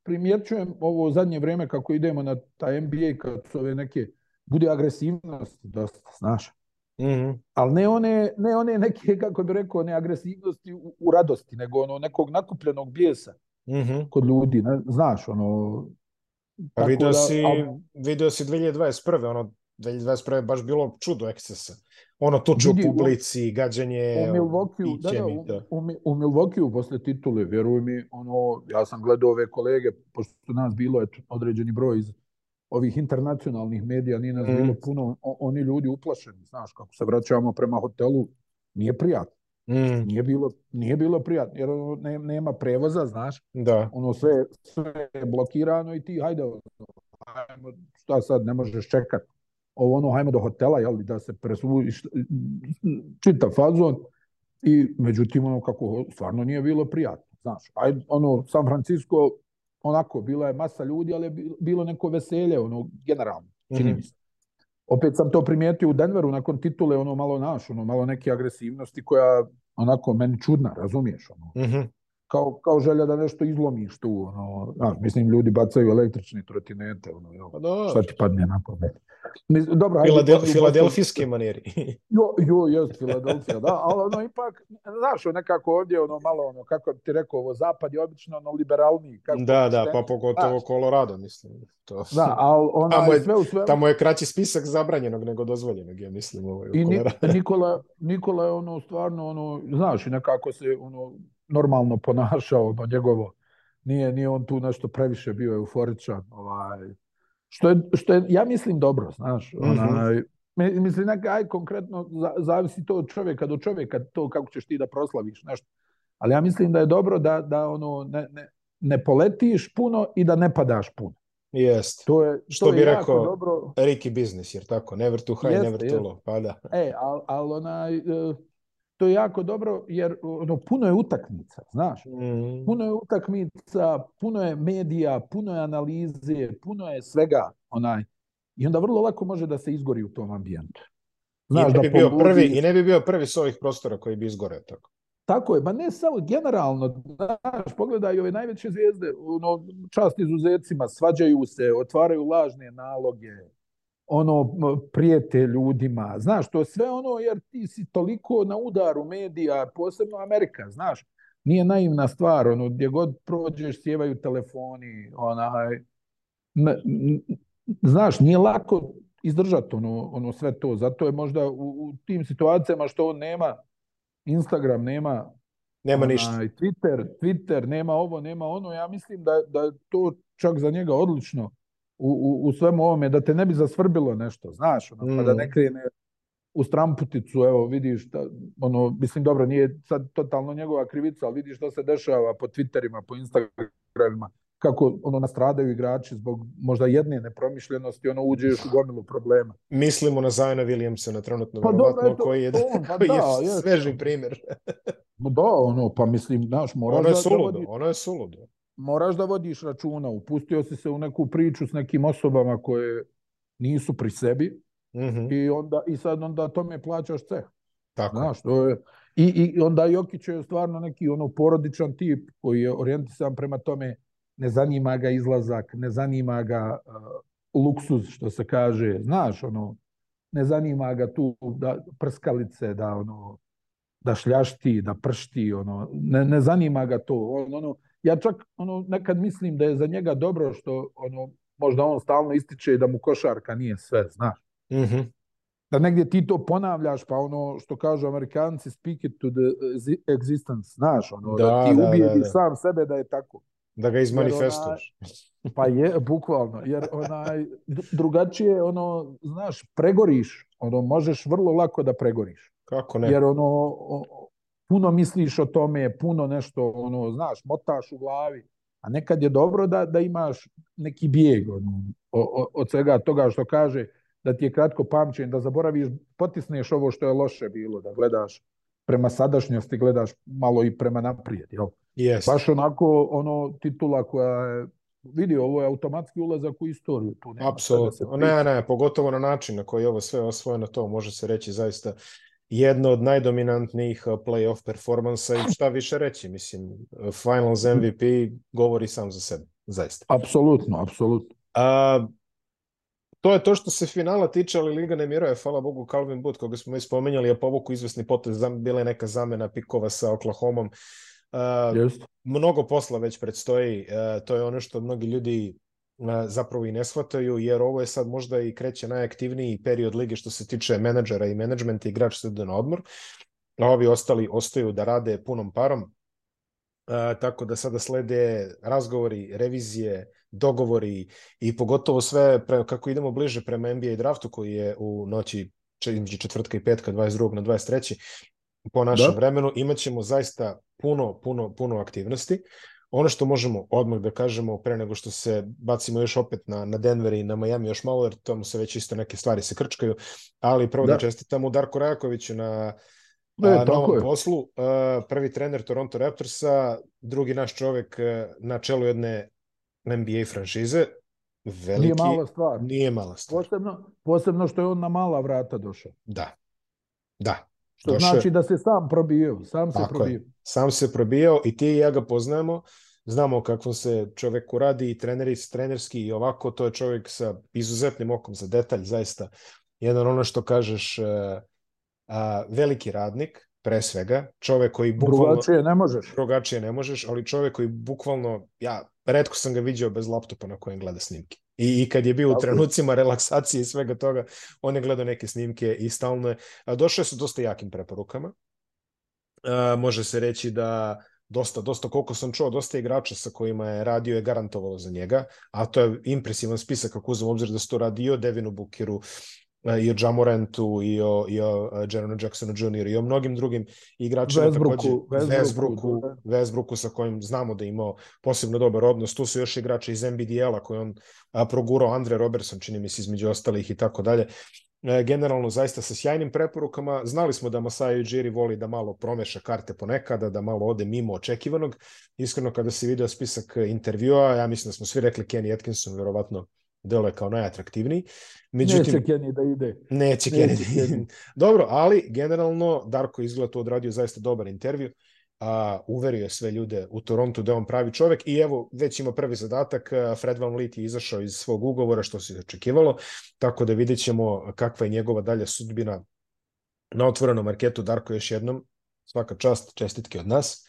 primjećujem ovo zadnje vrijeme kako idemo na ta NBA, kad su ove neke, bude agresivnost dosta, znaš. Mm -hmm. Ali ne one, ne one neke, kako bih rekao, ne agresivnosti u, u radosti, nego ono nekog nakupljenog bijesa mm -hmm. kod ljudi, ne, znaš, ono, Pa video, da, si, al... video si 2021. Ono, 2021. je baš bilo čudo ekscesa. Ono tuče u publici, gađanje u Milvokiju, da, da, da, u, u, u Milvokiju posle titule, veruj mi, ono, ja sam gledao ove kolege, pošto nas bilo je određeni broj iz ovih internacionalnih medija, nije nas mm. bilo puno, o, oni ljudi uplašeni, znaš, kako se vraćamo prema hotelu, nije prijatno. Mm. Nije, bilo, nije bilo prijatno, jer ono, ne, nema prevoza, znaš. Da. Ono sve, sve je blokirano i ti, hajde, hajmo, šta sad, ne možeš čekat. Ovo ono, hajmo do hotela, jel, da se presuvu, čita fazon. I međutim, ono kako stvarno nije bilo prijatno, znaš. Aj, ono, San Francisco, onako, bila je masa ljudi, ali je bilo neko veselje, ono, generalno, čini mm -hmm. se opet sam to primijetio u Denveru nakon titule, ono malo naš, ono malo neke agresivnosti koja onako meni čudna, razumiješ? Ono. Mm -hmm kao, kao želja da nešto izlomiš tu. Ono, a, mislim, ljudi bacaju električne trotinete, ono, jo, pa da, šta ti padne na pamet. Dobro, ajde, Filadel, pa filadelfijski maniri. jo, jo, jest Filadelfija, da, ali ono ipak, znaš, nekako ovdje, ono malo, ono, kako ti rekao, ovo zapad je obično ono liberalniji. Kako da, da, pa pogotovo znaš. Colorado, mislim. To. Da, ali ono, tamo je, sve u svemu... Tamo je kraći spisak zabranjenog nego dozvoljenog, ja mislim, ovaj, I Nikola, Nikola je ono, stvarno, ono, znaš, nekako se, ono, normalno ponašao, ono njegovo, nije, nije on tu nešto previše bio euforičan, ovaj, što je, što je ja mislim dobro, znaš, mhm. onaj, mislim, neka, aj, konkretno, zavisi to od čovjeka do čovjeka, to kako ćeš ti da proslaviš nešto, ali ja mislim da je dobro da, da ono, ne, ne, ne poletiš puno i da ne padaš puno. Jeste. To je, što bi je rekao dobro... Ricky Business, jer tako, never too high, jest, never too low, pa da. E, ali al onaj, uh, to je jako dobro jer ono, puno je utakmica, znaš. Mm. Puno je utakmica, puno je medija, puno je analize, puno je svega onaj. I onda vrlo lako može da se izgori u tom ambijentu. Znaš, I, ne da bi da bio prvi, I ne bi bio prvi s ovih prostora koji bi izgoreo tako. Tako je, ba ne samo generalno, znaš, pogledaj ove najveće zvijezde, ono, čast izuzecima, svađaju se, otvaraju lažne naloge, ono prijete ljudima, znaš, to sve ono jer ti si toliko na udaru medija, posebno Amerika, znaš, nije naivna stvar, ono, gdje god prođeš sjevaju telefoni, onaj, znaš, nije lako izdržati ono, ono sve to, zato je možda u, u tim situacijama što on nema Instagram, nema Nema ništa. Onaj, Twitter, Twitter, nema ovo, nema ono. Ja mislim da, da to čak za njega odlično u, u, u svemu ovome, da te ne bi zasvrbilo nešto, znaš, ono, pa da mm. ne krene u stramputicu, evo, vidiš, da, ono, mislim, dobro, nije sad totalno njegova krivica, ali vidiš što se dešava po Twitterima, po Instagramima, kako ono nastradaju igrači zbog možda jedne nepromišljenosti, ono uđe još u gomilu problema. Mislimo na Williamsa na trenutno, pa dobro, eto, koji je, on, pa koji da, je sveži jes. primjer. no da, ono, pa mislim, znaš, mora ono je da... Suludo, vodi... Ono je suludo, moraš da vodiš računa. Upustio si se u neku priču s nekim osobama koje nisu pri sebi mm -hmm. i, onda, i sad onda tome plaćaš ceh. Tako. Znaš, to je, i, I onda Jokić je stvarno neki ono porodičan tip koji je orijentisan prema tome ne zanima ga izlazak, ne zanima ga uh, luksuz, što se kaže, znaš, ono, ne zanima ga tu da prskalice, da ono, da šljašti, da pršti, ono, ne, ne zanima ga to. On, ono, Ja čak ono, nekad mislim da je za njega dobro što ono, možda on stalno ističe da mu košarka nije sve, znaš. Mm Da negdje ti to ponavljaš, pa ono što kažu amerikanci, speak it to the existence, znaš, ono, da, da ti da, ubijedi da, da, sam sebe da je tako. Da ga izmanifestuješ. pa je, bukvalno, jer onaj, drugačije, ono, znaš, pregoriš, ono, možeš vrlo lako da pregoriš. Kako ne? Jer ono, puno misliš o tome, puno nešto, ono, znaš, motaš u glavi, a nekad je dobro da, da imaš neki bijeg ono, od svega toga što kaže da ti je kratko pamćen, da zaboraviš, potisneš ovo što je loše bilo, da gledaš prema sadašnjosti, gledaš malo i prema naprijed, jel? Yes. Baš onako, ono, titula koja je vidi, ovo je automatski ulazak u istoriju. Tu da Apsolutno. Ne, ne, pogotovo na način na koji je ovo sve osvojeno, to može se reći zaista jedno od najdominantnijih uh, playoff performansa i šta više reći, mislim, uh, Finals MVP mhm. govori sam za sebe, zaista. Apsolutno, apsolutno. A, to je to što se finala tiče, ali Liga ne miruje, hvala Bogu, Calvin Booth, koga smo i spomenjali, je povuku izvesni potez, bila je neka zamena pikova sa Oklahomom. Uh, Mnogo posla već predstoji, uh, to je ono što mnogi ljudi zapravo i ne shvataju, jer ovo je sad možda i kreće najaktivniji period lige što se tiče menadžera i menadžmenta, igrač se na odmor, a ovi ostali ostaju da rade punom parom, Uh, tako da sada slede razgovori, revizije, dogovori i pogotovo sve pre, kako idemo bliže prema NBA draftu koji je u noći između četvrtka i petka 22. na 23. po našem da? vremenu imaćemo zaista puno puno puno aktivnosti. Ono što možemo odmah da kažemo pre nego što se bacimo još opet na, na Denver i na Miami još malo, jer tamo se već isto neke stvari se krčkaju, ali prvo da, da čestitamo Darko Rajakoviću na Ne, a, novom je. poslu. A, prvi trener Toronto Raptorsa, drugi naš čovek e, na čelu jedne NBA franšize. Veliki, nije mala stvar. Nije mala stvar. Posebno, posebno što je on na mala vrata došao. Da. Da. Što došao... znači da se sam probio. Sam se Tako probio. Je. Sam se probio i ti i ja ga poznajemo. Uh, znamo kako se čoveku radi i treneri, trenerski i ovako, to je čovek sa izuzetnim okom za detalj, zaista jedan ono što kažeš e, a, veliki radnik, pre svega, čovek koji bukvalno... Drugačije ne možeš. Drugačije ne možeš, ali čovek koji bukvalno, ja retko sam ga viđao bez laptopa na kojem gleda snimke. I, I kad je bio u trenucima relaksacije i svega toga, on je gledao neke snimke i stalno je... došle su dosta jakim preporukama. A, e, može se reći da uh, dosta, dosta, koliko sam čuo, dosta igrača sa kojima je radio je garantovalo za njega, a to je impresivan spisak ako uzem obzir da se to radi i o Devinu Bukiru, e, i o Jamorantu, i o, i o e, Jeronu Jacksonu Jr. i o mnogim drugim igračima Vesbruku, Vesbruku, Vesbruku, sa kojim znamo da je imao posebno dobar odnos. Tu su još igrači iz NBDL-a koje on a, progurao Andre Robertson, čini mi se između ostalih i tako dalje. E, generalno zaista sa sjajnim preporukama. Znali smo da Masai Ujiri voli da malo promeša karte ponekada, da malo ode mimo očekivanog. Iskreno, kada se video spisak e, intervjua, ja mislim da smo svi rekli Kenny Atkinson, verovatno delo je kao najatraktivniji. Međutim, neće Kenny da ide. Neće, neće Kenny da ide. Dobro, ali generalno Darko izgleda to odradio zaista dobar intervju a, uverio sve ljude u Torontu da on pravi čovek i evo već ima prvi zadatak, Fred Van Vliet je izašao iz svog ugovora što se očekivalo, tako da vidjet ćemo kakva je njegova dalja sudbina na otvorenom marketu. Darko još jednom, svaka čast, čestitke od nas.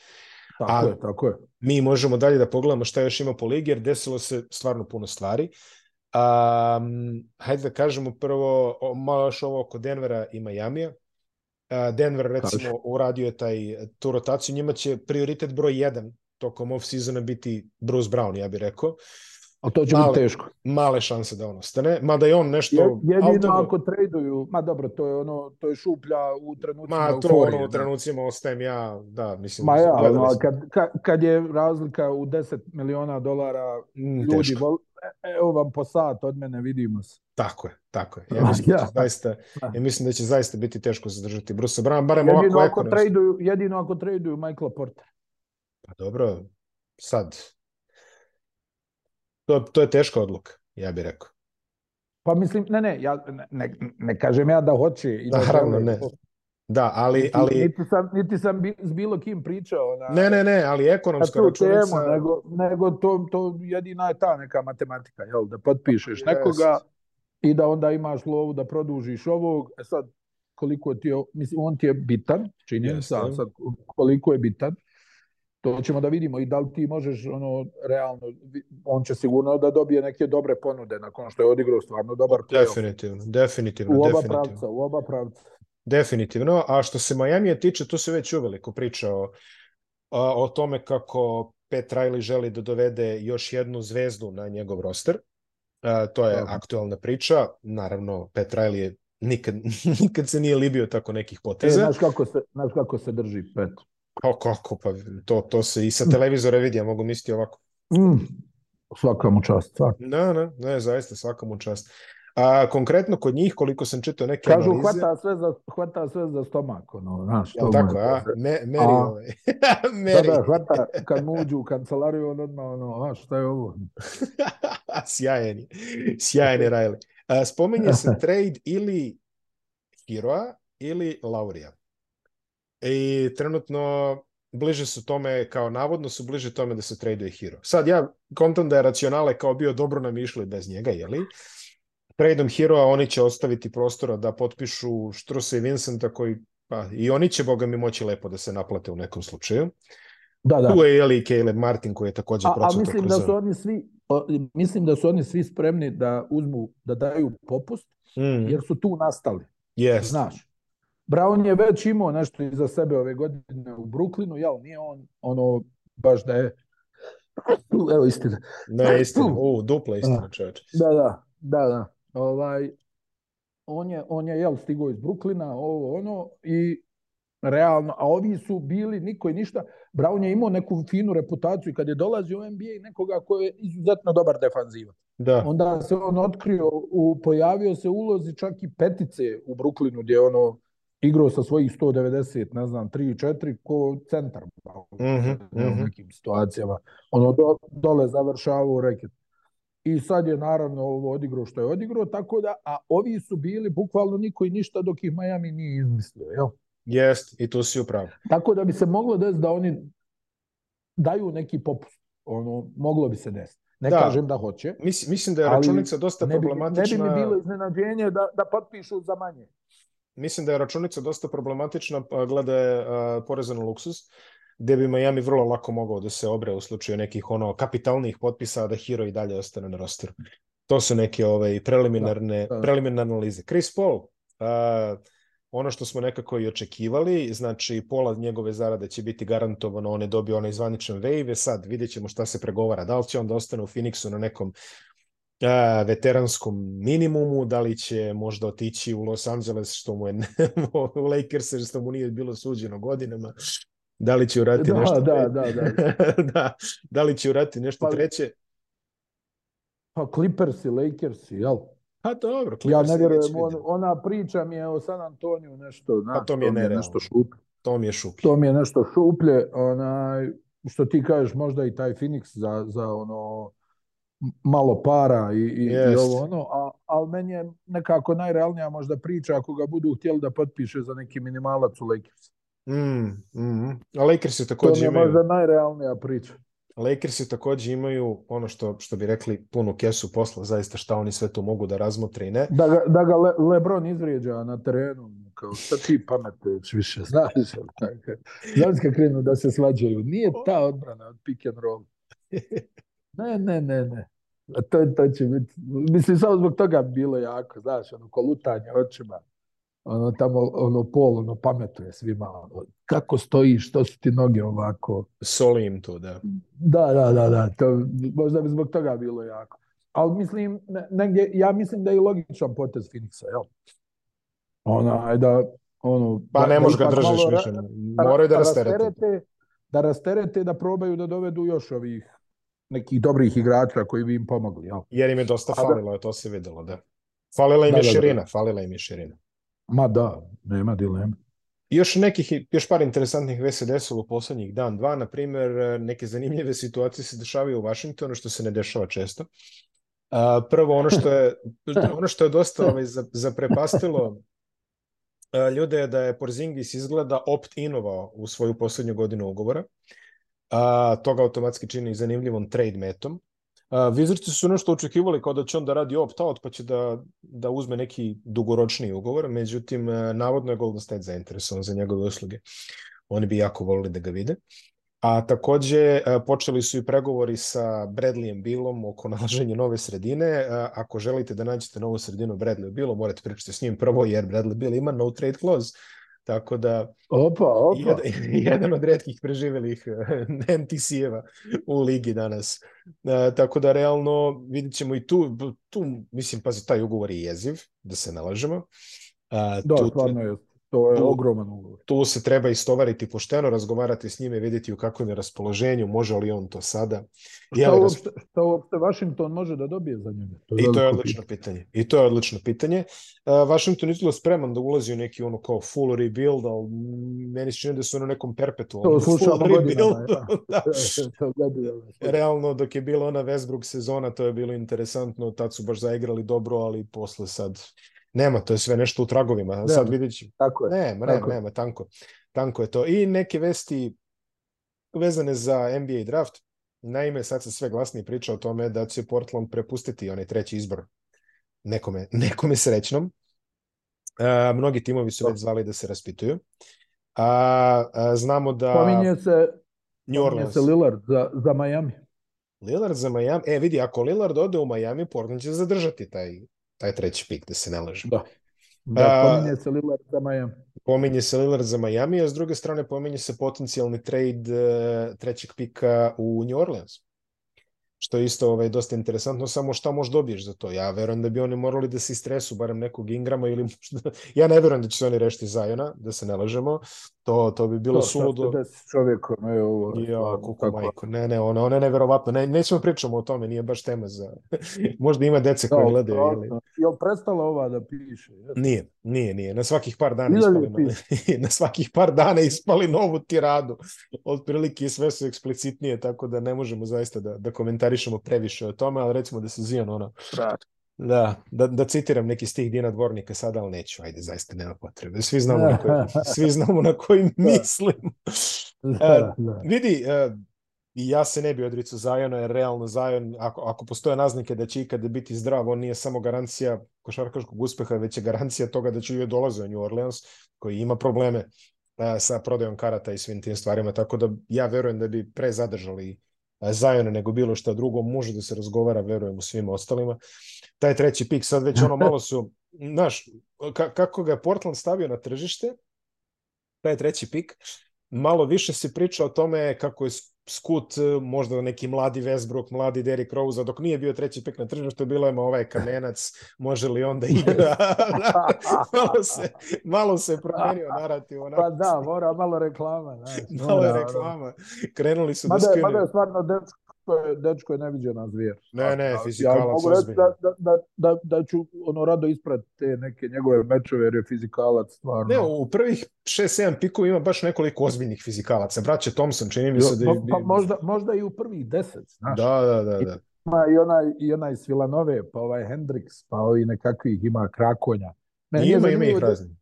Tako Ali, je, tako je. Mi možemo dalje da pogledamo šta još ima po ligi, jer desilo se stvarno puno stvari. Um, hajde da kažemo prvo, o, malo još ovo oko Denvera i Majamija, Denver recimo Kaži. uradio je taj, e, tu rotaciju, njima će prioritet broj 1 tokom off-seasona biti Bruce Brown, ja bih rekao. A to će male, biti teško. Male šanse da on ostane, mada je on nešto... Jedino autogol. ako traduju, ma dobro, to je ono, to je šuplja u trenucima Ma to ono, u trenucima ostajem ja, da, mislim... Ma da ja, ono, kad, kad je razlika u 10 miliona dolara, mm, ljudi, teško. E, evo vam po sat od mene, vidimo se. Tako je, tako je. Ja da. mislim, ja. Da, će zaista, ja mislim da će zaista biti teško zadržati Brusa Brown, barem jedino ovako ako ekonomski. traduju, jedino ako traduju Michaela Porter. Pa dobro, sad. To, to je teška odluka, ja bih rekao. Pa mislim, ne, ne, ja ne, ne kažem ja da hoće. I da Naravno, ne. Da- Da, ali... ali... Niti, sam, niti sam s bilo kim pričao. Na, ne, ne, ne, ali ekonomska računica... Temu, nego nego to, to jedina je ta neka matematika, jel? Da potpišeš pa, nekoga i da onda imaš lovu da produžiš ovog. E sad, koliko ti je... Mislim, on ti je bitan, čini se, yes, sad koliko je bitan. To ćemo da vidimo i da li ti možeš ono realno, on će sigurno da dobije neke dobre ponude nakon što je odigrao stvarno dobar playoff. Definitivno, definitivno. U oba definitivno. pravca, u oba pravca. Definitivno, a što se Majamije tiče, tu se već uveliko pričao o, o tome kako Pet Riley želi da dovede još jednu zvezdu na njegov roster. A, to je Dobre. aktualna priča. Naravno, Pet Riley je nikad, nikad se nije libio tako nekih e, poteza. E, znaš, kako se, znaš kako se drži Pet? Kako, kako, pa to, to se i sa mm. televizora vidi, ja mogu misliti ovako. Mm, svaka mu čast, svaka. Da, da, ne, zaista, svaka mu čast. A, konkretno kod njih, koliko sam čitao neke Kažu, analize... Kažu, hvata sve za, hvata sve za stomak, ono, znaš, Ja, tako, a? Me, meri, ovaj. a, da, ove. meri. Da, da, hvata, kad mu uđu u kancelariju, on odmah, ono, znaš, šta je ovo? sjajan je, sjajan A, spominje se trade ili Hiroa ili Laurija. I trenutno bliže su tome, kao navodno su bliže tome da se traduje Hiro. Sad ja kontam da je racionale kao bio dobro nam bez njega, jeli? tradeom Heroa oni će ostaviti prostora da potpišu Štruse i Vincenta koji pa i oni će boga mi moći lepo da se naplate u nekom slučaju. Da, da. Tu je jeli i Caleb Martin koji je takođe procvao. A, mislim da su oni svi mislim da su oni svi spremni da uzmu da daju popust mm. jer su tu nastali. Yes. Znaš. Brown je već imao nešto iza sebe ove godine u Brooklynu, jel, nije on ono baš da je Evo istina. Ne, istina. U, dupla istina, čoveče. Da, da, da, da. Ovaj, on je, on je jel, stigao iz Bruklina, ovo ono, i realno, a ovi su bili niko i ništa. Brown je imao neku finu reputaciju kad je dolazio u NBA nekoga koji je izuzetno dobar defanzivac. Da. Onda se on otkrio, u, pojavio se ulozi čak i petice u Bruklinu gdje ono igrao sa svojih 190, ne znam, 3-4 i ko centar mm -hmm, u mhm. nekim mm -hmm. situacijama. Ono do, dole završavao reket. I sad je naravno ovo odigrao što je odigrao, tako da, a ovi su bili bukvalno niko i ništa dok ih Miami nije izmislio, jel? Jest, i to si upravo. Tako da bi se moglo desiti da oni daju neki popust. Ono, moglo bi se desiti. Ne da. kažem da hoće. Mislim, mislim da je računica dosta ne bi, problematična. Ne bi mi bilo iznenađenje da, da potpišu za manje. Mislim da je računica dosta problematična pa glede uh, poreza na luksus gde bi Miami vrlo lako mogao da se obre u slučaju nekih ono kapitalnih potpisa, da Hero i dalje ostane na rosteru. To su neke ovaj, preliminarne, da, da. preliminarne analize. Chris Paul, uh, ono što smo nekako i očekivali, znači pola njegove zarade će biti garantovano, on je dobio onaj zvaničan wave, sad vidjet ćemo šta se pregovara, da li će on da ostane u Phoenixu na nekom a, veteranskom minimumu, da li će možda otići u Los Angeles, što mu je u Lakers, što mu nije bilo suđeno godinama, Da li će urati da, nešto? Da, da, da. da. da da li će urati nešto pa, treće? Pa Clippers i Lakers, jel? Pa dobro, Clippers Ja ne vjerujem, on, ona priča mi je o San Antoniju nešto, Na, pa to mi je, to mi je nešto šuplje. To mi je šuplje. To mi je nešto šuplje, onaj, što ti kažeš, možda i taj Phoenix za, za ono, malo para i, i, yes. i ovo ono, a, ali meni je nekako najrealnija možda priča ako ga budu htjeli da potpiše za neki minimalac u Lakers. Mm, mm. A Lakers je takođe imaju... To je možda najrealnija priča. Lakersi takođe imaju ono što što bi rekli punu kesu posla, zaista šta oni sve to mogu da razmotre i ne. Da ga, da ga Le, LeBron izvrijeđa na terenu, kao šta ti pametuješ više, znaš, tako. Znaš kad krenu da se svađaju, nije ta odbrana od pick and roll. Ne, ne, ne, ne. A to, to će biti, mislim, samo zbog toga bilo jako, znaš, ono, kolutanje očima ono tamo ono pol ono pametuje svima ono, kako stoji što su ti noge ovako solim to da da da da da to možda bi zbog toga bilo jako ali mislim negdje ja mislim da je logičan potez Phoenixa jel ona je da ono pa da, ne da možeš ga držiš više moraju da, da rasterete. da rasterete da probaju da dovedu još ovih nekih dobrih igrača koji bi im pomogli jel jer im je dosta da- falilo da, to se videlo da falila im je da, širina falila im je širina Ma da, nema dileme. Još nekih, još par interesantnih vsds desilo u poslednjih dan, dva, na primer, neke zanimljive situacije se dešavaju u Vašingtonu, što se ne dešava često. A, prvo, ono što je, ono što je dosta ovaj, zaprepastilo a, ljude je da je Porzingis izgleda opt-inovao u svoju poslednju godinu ugovora. A, toga automatski čini zanimljivom trade metom. Vizirci su nešto očekivali kao da će on da radi opt-out pa će da, da uzme neki dugoročni ugovor, međutim, e, navodno je Golden State zainteresovan za njegove usluge. Oni bi jako volili da ga vide. A takođe e, počeli su i pregovori sa Bradleyem Bilom oko nalaženja nove sredine. E, ako želite da nađete novu sredinu Bradley Bilo, morate pričati s njim prvo jer Bradley Bill ima no trade clause Tako da, opa, opa. Jedan, jedan od retkih preživelih eh, NTC-eva u ligi danas. E, tako da, realno, videćemo i tu, tu, mislim, pazi, taj ugovor je jeziv, da se nalažemo. A, eh, da, tu, stvarno je. To je tu, ogroman tu se treba istovariti pošteno, razgovarati s njime, vidjeti u kakvom je raspoloženju, može li on to sada. Pa šta uopšte, šta uopšte Washington može da dobije za njega? To I to je odlično pitanje. pitanje. I to je odlično pitanje. Uh, Washington izgleda spreman da ulazi u neki ono kao full rebuild, ali meni se čini da su ono nekom perpetualnom full rebuild. Ja. Da. da. Realno, dok je bila ona Westbrook sezona, to je bilo interesantno. Tad su baš zaigrali dobro, ali posle sad nema, to je sve nešto u tragovima. Da, Sad vidjet Tako je. Nema, nema, tako. nema, tanko. Tanko je to. I neke vesti vezane za NBA draft. Naime, sad se sve glasnije priča o tome da će Portland prepustiti onaj treći izbor nekome, nekome srećnom. A, e, mnogi timovi su već zvali da se raspituju. A, a znamo da... Pominje se, New Orleans. se Lillard za, za Miami. Lillard za Miami. E, vidi, ako Lillard ode u Miami, Portland će zadržati taj taj treći pik, da se ne lažem. Da. Da, pominje se Lillard za Miami. Pominje se Lillard za Miami, a s druge strane pominje se potencijalni trade e, trećeg pika u New Orleans. Što je isto ovaj, dosta interesantno, samo šta možeš dobiješ za to. Ja verujem da bi oni morali da se istresu, barem nekog Ingrama ili možda... Ja ne verujem da će se oni rešiti Zajona, da se ne lažemo, To, to bi bilo to, suludo. Da se čovjek, ne, ovo, ja, kako... majko. ne, ne, ono, ono je neverovatno. Ne, nećemo pričamo o tome, nije baš tema za... Možda ima dece koje da, gledaju. Ili... Jel prestala ova da piše? Jel? Nije, nije, nije. Na svakih par dana ispali, na svakih par dana ispali novu tiradu. Otprilike i sve su eksplicitnije, tako da ne možemo zaista da, da komentarišemo previše o tome, ali recimo da se Zion ona Da, da, da citiram neki stih Dina Dvornika sada, ali neću, ajde, zaista nema potrebe. Svi znamo na koji, svi znamo na koji da. mislim. Da, e, da. E, vidi, e, ja se ne bi odricao Zajona, jer realno Zajon, ako, ako postoje naznike da će ikada biti zdrav, on nije samo garancija košarkaškog uspeha, već je garancija toga da će joj dolaze u New Orleans, koji ima probleme e, sa prodajom karata i svim tim stvarima, tako da ja verujem da bi pre zadržali Zajona nego bilo šta drugo, može da se razgovara, verujem, u svim ostalima. Taj treći pik, sad već ono malo su, znaš, kako ga je Portland stavio na tržište, taj treći pik, malo više se priča o tome kako je skut, e, možda neki mladi Westbrook, mladi Derrick Rose, dok nije bio treći pik na tržištu, bilo je ovaj kamenac, može li onda igra? Da, da, malo, se, malo se promenio narativ. Onako. Pa da, mora malo reklama. Da. Malo je reklama. Krenuli su mada, da skinu. Mada je stvarno dečko to je, dečko je neviđena zvijer. Ne, ne, fizikalac ja mogu reći da, da, da, da, da ću ono rado isprat te neke njegove mečeve jer je fizikalac stvarno. Ne, u prvih 6-7 pikova ima baš nekoliko ozbiljnih fizikalaca. Braće Thompson čini mi se da... Je... Pa, pa, možda, možda i u prvih 10, znaš. Da, da, da. da. Ima i onaj, i onaj Svilanove, pa ovaj Hendrix, pa ovi nekakvih ima Krakonja. Ne, ima, ima ih razni.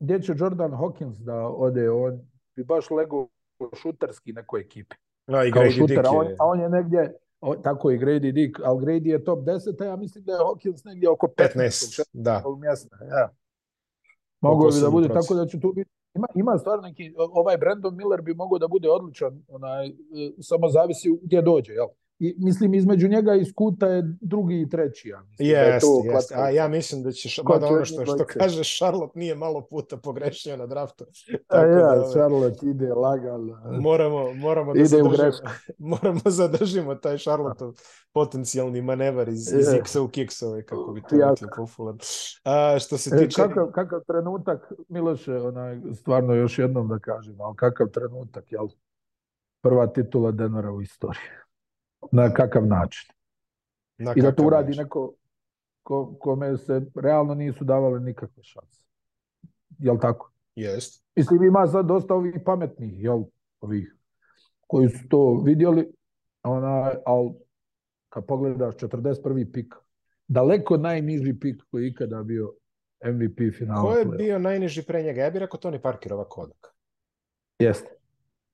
Gdje će Jordan Hawkins da ode, on bi baš lego šuterski nekoj ekipi. No, i Grady šuter, Dick A on, a on je negdje, o, tako i Grady Dick, ali Grady je top 10, a ja mislim da je Hawkins negdje oko 15, 15 da. Ja. Mogu bi da bude, proces. tako da će tu biti. Ima, ima stvarno neki, ovaj Brandon Miller bi mogao da bude odličan, onaj, e, samo zavisi gdje dođe, jel? I, mislim, između njega i Skuta je drugi i treći, ja mislim. Jeste, da je to jeste. A ja mislim da će, mada ono što, što kaže, Charlotte nije malo puta pogrešio na draftu. Pa tako A ja, da, ovaj, Charlotte ide lagano. Moramo, moramo, da ide zadržimo, moramo zadržimo taj Charlotte potencijalni manevar iz, iz X-a u Kiksove, kako bi to rekli popular. A, što se e, tiče... E, kakav, kakav trenutak, Miloše, onaj, stvarno još jednom da kažem, ali kakav trenutak, jel? Prva titula Denvera u istoriji na kakav način. Na kakav I da to uradi način. neko ko, kome se realno nisu davale nikakve šanse. Jel tako? Jest. Mislim, ima sad dosta ovih pametnih, jel, ovih koji su to vidjeli, ona, ali kad pogledaš 41. pik, daleko najniži pik koji je ikada bio MVP finala. Ko je playa. bio najniži pre njega? Ja bih rekao Tony Parkerova kodak. Jeste.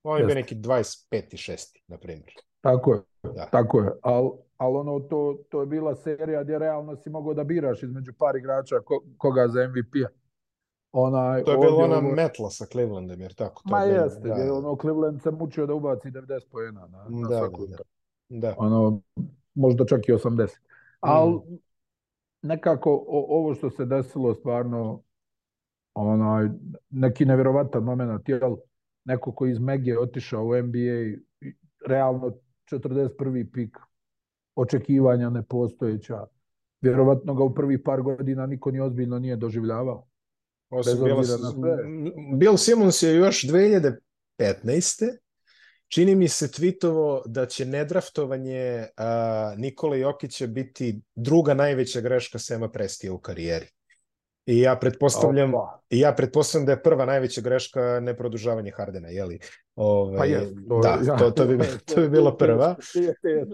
On je Jeste. bio neki 25. i 6. na primjer. Tako je, da. tako je. Ali al ono, to, to je bila serija gdje realno si mogao da biraš između par igrača ko, koga za MVP-a. Onaj, to je bilo ona ovo... metla sa Clevelandom, jer tako? To Ma je bilo, jeste, da. ono, Cleveland se mučio da ubaci 90 pojena na, na da, svaku da, da. da. Ono, možda čak i 80. Ali mm. nekako o, ovo što se desilo stvarno onaj, neki nevjerovatan moment, jel neko koji iz Mege otišao u NBA realno 41. pik očekivanja nepostojeća. Vjerovatno ga u prvi par godina niko ni ozbiljno nije doživljavao. Osim Bill, Bill Simmons je još 2015. Čini mi se tvitovo da će nedraftovanje a, Nikola Jokića biti druga najveća greška Sema Prestija u karijeri. I ja pretpostavljam, Opa. ja pretpostavljam da je prva najveća greška neprodužavanje Hardena, je li? Ove, pa da, je, to, da, ja. to, to, bi, to bi bila prva.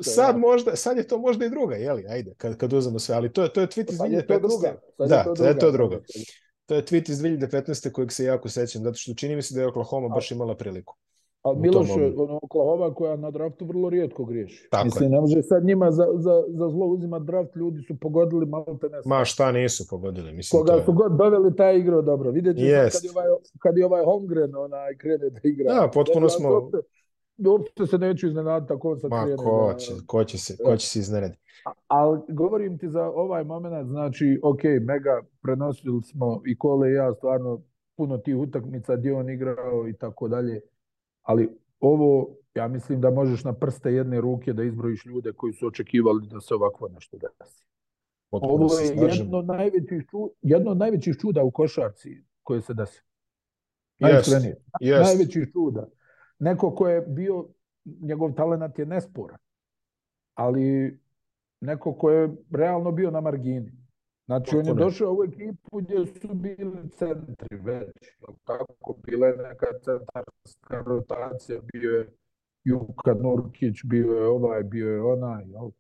Sad, možda, sad je to možda i druga, je li? Ajde, kad, kad uzmemo sve, ali to, to je tweet iz 2015. Da, to je to druga. To je tweet iz 2015. kojeg se jako sećam, zato što čini mi se da je Oklahoma baš imala priliku. Ali Miloš je Oklahoma koja na draftu vrlo rijetko griješi. Tako Mislim, je. ne može sad njima za, za, za zlo uzima draft, ljudi su pogodili malo te ne Ma šta nisu pogodili, mislim. Koga je... su god doveli, taj igrao dobro. Vidjet ćete yes. kad, je ovaj, kad je ovaj Holmgren onaj, krene da igra. Da, potpuno smo... Uopšte, uopšte se neću iznenaditi tako on sad Ma, krene. Ma ko da- će, ko će se, ko će se iznenaditi? Ali govorim ti za ovaj moment, znači, ok, mega, prenosili smo i Kole i ja stvarno puno tih utakmica gdje on igrao i tako dalje ali ovo, ja mislim da možeš na prste jedne ruke da izbrojiš ljude koji su očekivali da se ovako nešto desi. Potpuno ovo je jedno od, najvećih čuda, jedno od najvećih čuda u košarci koje se desi. Najiskrenije. Yes. Yes. Najvećih čuda. Neko ko je bio, njegov talent je nesporan, ali neko ko je realno bio na margini. Znači, on je došao u ekipu gdje su bili centri već, tako, bila je neka centarska rotacija, bio je Juka Nurkić, bio je ovaj, bio je onaj, jel?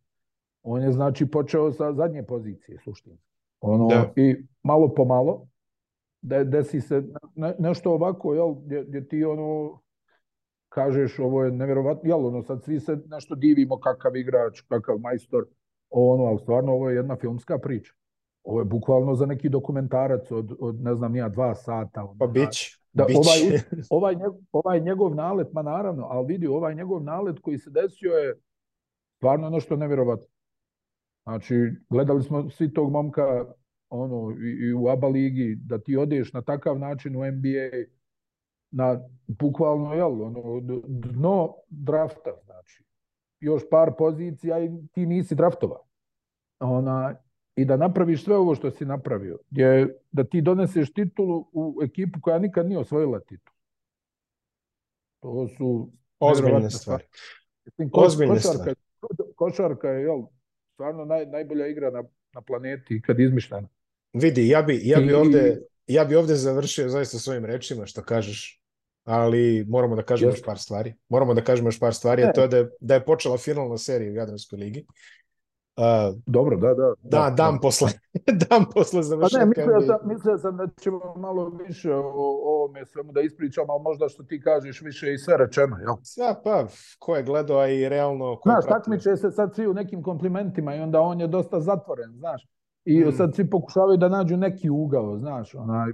On je, znači, počeo sa zadnje pozicije, suštinski. Ono, da. I malo po malo, da desi se ne, nešto ovako, jel, gdje, gdje ti ono, kažeš ovo je nevjerovatno, jel, ono, sad svi se nešto divimo kakav igrač, kakav majstor, ono, ali stvarno ovo je jedna filmska priča. Ovo je bukvalno za neki dokumentarac od, od ne znam nija, dva sata. pa bić, da, bić. Ovaj, ovaj, njegov, ovaj njegov nalet, ma naravno, ali vidi, ovaj njegov nalet koji se desio je stvarno ono što nevjerovatno. Znači, gledali smo svi tog momka ono, i, i u ABA ligi, da ti odeš na takav način u NBA, na bukvalno, jel, ono, dno drafta, znači. Još par pozicija i ti nisi draftova. Ona, i da napraviš sve ovo što si napravio, je da ti doneseš titulu u ekipu koja nikad nije osvojila titulu. To su ozbiljne stvari. stvari. Ozbiljne košarka, stvari. Košarka je jel, stvarno naj, najbolja igra na, na planeti kad izmišljena. Vidi, ja bi, ja bi, ovde, ja bi ovde završio zaista svojim rečima što kažeš, ali moramo da kažemo još par stvari. Moramo da kažemo još par stvari, a to je da je, da je počela finalna serija u Jadranskoj ligi. Uh, Dobro, da, da. Da, da dan da. posle, dan posle završetka. Pa ne, mislio sam, mislio sam da ćemo malo više o, o ovome svemu da ispričam, ali možda što ti kažeš više i sve rečeno, jel? Ja, pa, ko je gledao, a i realno... Ko znaš, takmiče se sad svi u nekim komplimentima i onda on je dosta zatvoren, znaš. I hmm. sad svi pokušavaju da nađu neki ugao, znaš, onaj...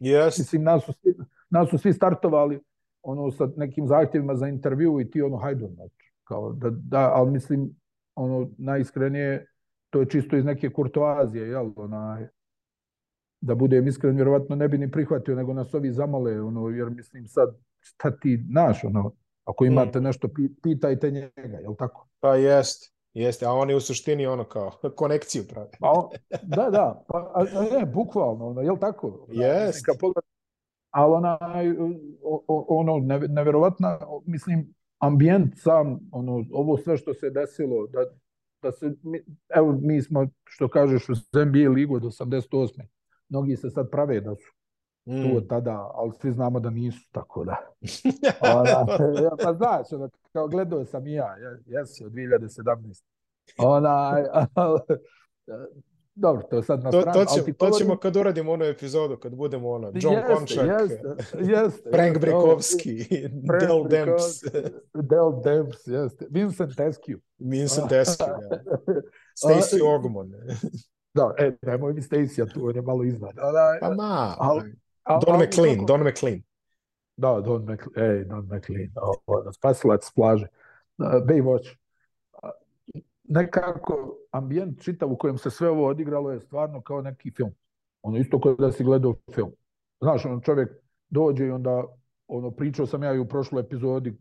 Yes. Mislim, nas su svi, nas su svi startovali ono, sa nekim zahtjevima za intervju i ti ono, hajde, znači, kao da, da, ali mislim, ono, najiskrenije, to je čisto iz neke kurtoazije, jel, onaj, da budem iskren, vjerovatno ne bi ni prihvatio, nego nas ovi zamale, ono, jer mislim sad, šta ti, naš ono, ako mm. imate nešto, pitajte njega, jel tako? Pa jest, jeste, a oni u suštini, ono, kao, konekciju prave. Pa on, da, da, pa, a, ne, bukvalno, ono, jel tako? Jest. Ono, mislim, ali onaj, ono, nevjerovatna, mislim, ambijent sam, ono, ovo sve što se desilo, da, da se, mi, evo mi smo, što kažeš, u NBA ligu od 88. Mnogi se sad prave da su mm. tu od tada, ali svi znamo da nisu, tako da. Ona, pa znaš, ona, kao gledao sam i ja, jesi, od 2017. Ona, dobro, to je sad na stranu. To, ćemo, ali to ćemo kad uradimo onu epizodu, kad budemo ono, John jeste, Končak, jeste, jeste, Frank Brikovski, Del Demps. Del Demps, jeste. Vincent Eskew. Vincent Eskew, ja. Da. Stacey Ogmon. da, e, nemoj mi Stacey, tu on je malo iznad. Pa, da, da. pa ma, al, al, Don McLean, Don McLean. Da, Don McLean, ej, Don McLean, spasilac s plaže. Baywatch nekako ambijent čitav u kojem se sve ovo odigralo je stvarno kao neki film. Ono isto kao da si gledao film. Znaš, ono čovjek dođe i onda ono pričao sam ja i u prošloj epizodi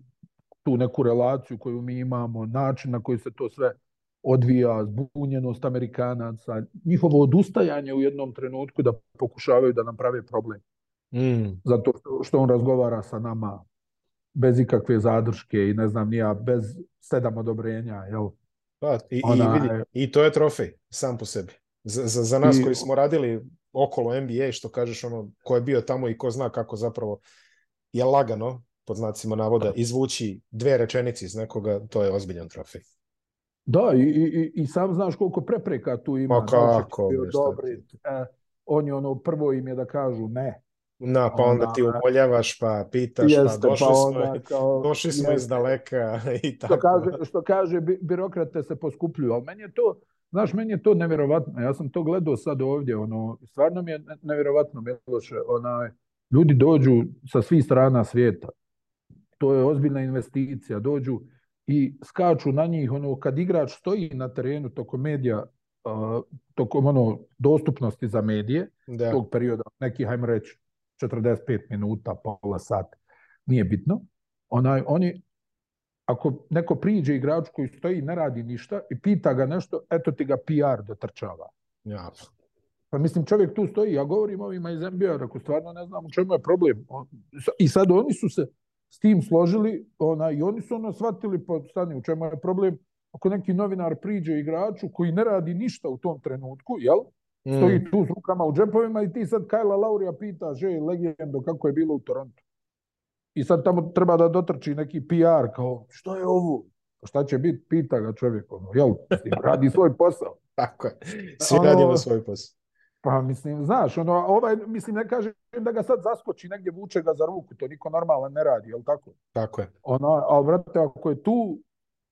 tu neku relaciju koju mi imamo, način na koji se to sve odvija, zbunjenost Amerikanaca, njihovo odustajanje u jednom trenutku da pokušavaju da nam prave problem. Mm. Zato što on razgovara sa nama bez ikakve zadrške i ne znam nija, bez sedam odobrenja, jel? Pa, i, Ona, i, vidi, I to je trofej sam po sebi. Za, za, za nas i, koji smo radili okolo NBA, što kažeš ono, ko je bio tamo i ko zna kako zapravo je lagano, pod znacima navoda, da. izvući dve rečenice iz nekoga, to je ozbiljan trofej. Da, i, i, i sam znaš koliko prepreka tu ima. Ma kako? Dobri, on je e, ono, prvo im je da kažu ne. Da, pa onda, onda ti umoljavaš, pa pitaš, pa jeste, pa došli, pa onda, smo, kao, došli smo jeste. iz daleka i tako. Što kaže, što kaže, birokrate se poskupljuju, ali meni je to, znaš, meni je to nevjerovatno. Ja sam to gledao sad ovdje, ono, stvarno mi je nevjerovatno, Miloše, onaj, ljudi dođu sa svih strana svijeta. To je ozbiljna investicija, dođu i skaču na njih, ono, kad igrač stoji na terenu toko medija, uh, tokom ono dostupnosti za medije da. tog perioda, neki hajmo reći 45 minuta, pola sata, nije bitno. Onaj, oni, ako neko priđe igrač koji stoji i ne radi ništa i pita ga nešto, eto ti ga PR dotrčava. Ja. Pa mislim, čovjek tu stoji, ja govorim ovima iz NBA, ako stvarno ne znam u čemu je problem. I sad oni su se s tim složili ona, i oni su ono shvatili, pa stani, u čemu je problem. Ako neki novinar priđe igraču koji ne radi ništa u tom trenutku, jel? Mm. stoji tu s rukama u džepovima i ti sad Kajla Laurija pita, že legendo, kako je bilo u Torontu. I sad tamo treba da dotrči neki PR, kao, što je ovo? Pa šta će biti? Pita ga čovjek, ono, jel, radi svoj posao. Tako je, svi ono, radimo svoj posao. Pa mislim, znaš, ono, ovaj, mislim, ne kažem da ga sad zaskoči, negdje vuče ga za ruku, to niko normalan ne radi, jel tako? Tako je. Ono, ali vrate, ako je tu,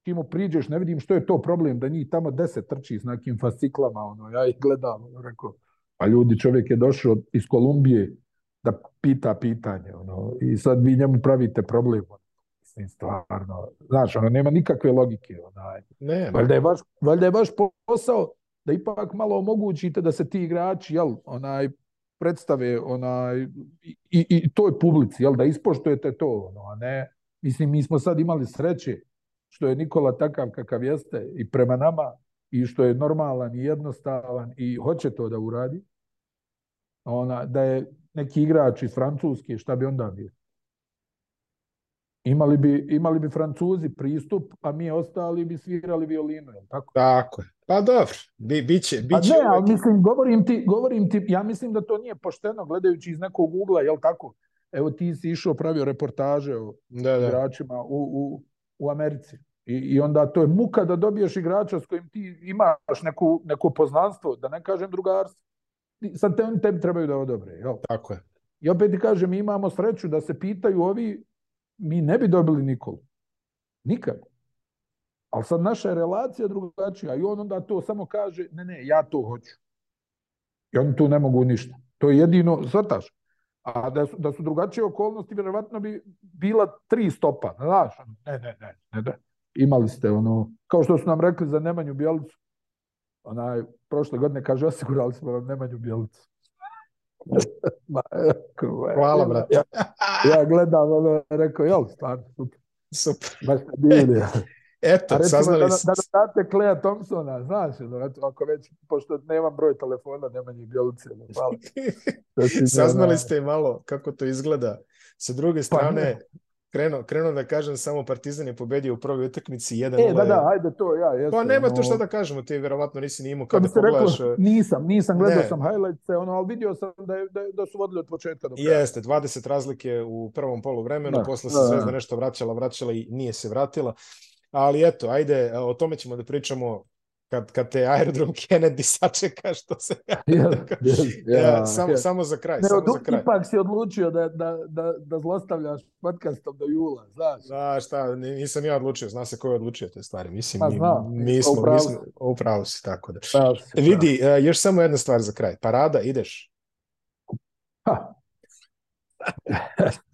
čim priđeš, ne vidim što je to problem, da njih tamo deset trči s nekim fasciklama, ono, ja ih gledam, ono, rekao, pa ljudi, čovjek je došao iz Kolumbije da pita pitanje, ono, i sad vi njemu pravite problem, ono. Mislim, stvarno, znaš, ono, nema nikakve logike, onaj. Ne, valjda, je vaš, valjda je vaš posao da ipak malo omogućite da se ti igrači, jel, onaj, predstave, onaj, i, i, i toj publici, jel, da ispoštujete to, ono, a ne, mislim, mi smo sad imali sreće, što je Nikola takav kakav jeste i prema nama i što je normalan i jednostavan i hoće to da uradi, ona, da je neki igrač iz Francuske, šta bi onda bio? Imali bi, imali bi Francuzi pristup, a mi ostali bi svirali violinu, je tako? Tako je. Pa dobro, bi, biće, biće... Pa ne, uvijek... ali mislim, govorim ti, govorim ti, ja mislim da to nije pošteno, gledajući iz nekog ugla, jel tako? Evo ti si išao, pravio reportaže o da, da. igračima u, u, u Americi. I, I onda to je muka da dobiješ igrača s kojim ti imaš neku, neko poznanstvo, da ne kažem drugarstvo. Sad te, tebi trebaju da odobre. Jel? Tako je. I opet ti kažem, mi imamo sreću da se pitaju ovi, mi ne bi dobili Nikolu. Nikako. Ali sad naša je relacija drugačija i on onda to samo kaže, ne, ne, ja to hoću. I oni tu ne mogu ništa. To je jedino, shvataš? A da su, da su drugačije okolnosti, vjerovatno bi bila tri stopa, znaš, ne, ne, ne, ne, ne. Imali ste ono, kao što su nam rekli za Nemanju Bjelicu, onaj, prošle godine, kaže, osigurali smo vam Nemanju Bjelicu. Hvala, brate. Ja, ja gledam, ono, rekao, jel, stvarno, super. Super. Baš divno. Eto, A saznali ste. Da, da date da Kleja Thompsona, znaš, no, eto, ako već, pošto nemam broj telefona, nema ni bjelice. no, hvala. Da saznali ste malo kako to izgleda. Sa druge pa strane, pa, krenuo, krenuo da kažem samo Partizan je pobedio u prvoj utakmici 1 E, da, da, ajde to, ja, jesam. Pa nema no... tu šta da kažemo, ti verovatno nisi ni imao kada da pogledaš. E, nisam, nisam, gledao ne. sam highlights, ono, ali vidio sam da, je, da, da su vodili od početka do kraja. Jeste, 20 razlike u prvom polu vremenu, da, posle se da, Zvezda da. nešto vraćala, vraćala i nije se vratila ali eto, ajde, e, o tome ćemo da pričamo kad, kad te aerodrom Kennedy sačeka što se ja, ja, samo, samo za kraj. Ne, samo za kraj. Ipak si odlučio da, da, da, da zlostavljaš podcastom do jula, znaš. Da, šta, nisam ja odlučio, zna se ko je odlučio te stvari. Mislim, pa, mi, zna, mi, smo, upravo. mi smo, upravo si, tako da. si, e, Vidi, uh, još samo jedna stvar za kraj. Parada, ideš? Ha.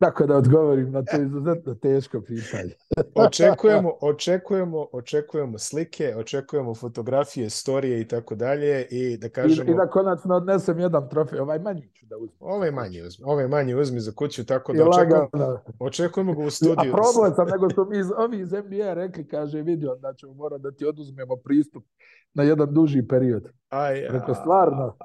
Tako da odgovorim na to izuzetno teško pitanje. očekujemo, očekujemo, očekujemo slike, očekujemo fotografije, storije i tako dalje i da kažemo... I, i da konačno odnesem jedan trofej, ovaj manji ću da uzmem. Ovaj manji uzmi, ovaj manji uzmi za kuću, tako da očekujemo, očekujemo ga u studiju. A problem sam nego što mi iz, ovi iz NBA rekli, kaže, vidio da ćemo morati da ti oduzmemo pristup na jedan duži period. Aj, Rekao, stvarno,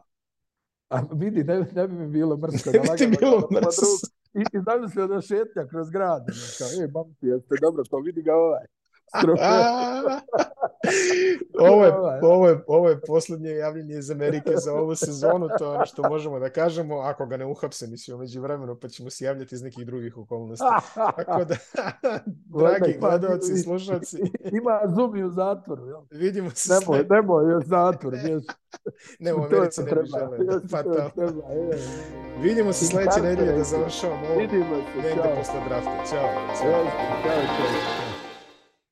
a vidi, ne, ne bi mi bilo mrsko. Da ne bi ti bilo mrsko. I, i zamislio da šetnja kroz grad. Kao, e, mamci, jeste dobro, to vidi ga ovaj ovo, je, ovaj. ovo, je, ovo je poslednje javljanje iz Amerike za ovu sezonu, to je što možemo da kažemo, ako ga ne uhapse, mislim, umeđu vremenu, pa ćemo se javljati iz nekih drugih okolnosti. Tako da, dragi pa gledalci i slušalci... Ima zubi u zatvoru. Jel? Vidimo se nemoj, Nemoj, još zatvor. ne, u Americi ne bi žele. Pa to. je. Vidimo se sledeće nedelje da završavamo ovo. Vidimo se. Negde posle drafta. Ćao. Ćao. Ćao. Ćao.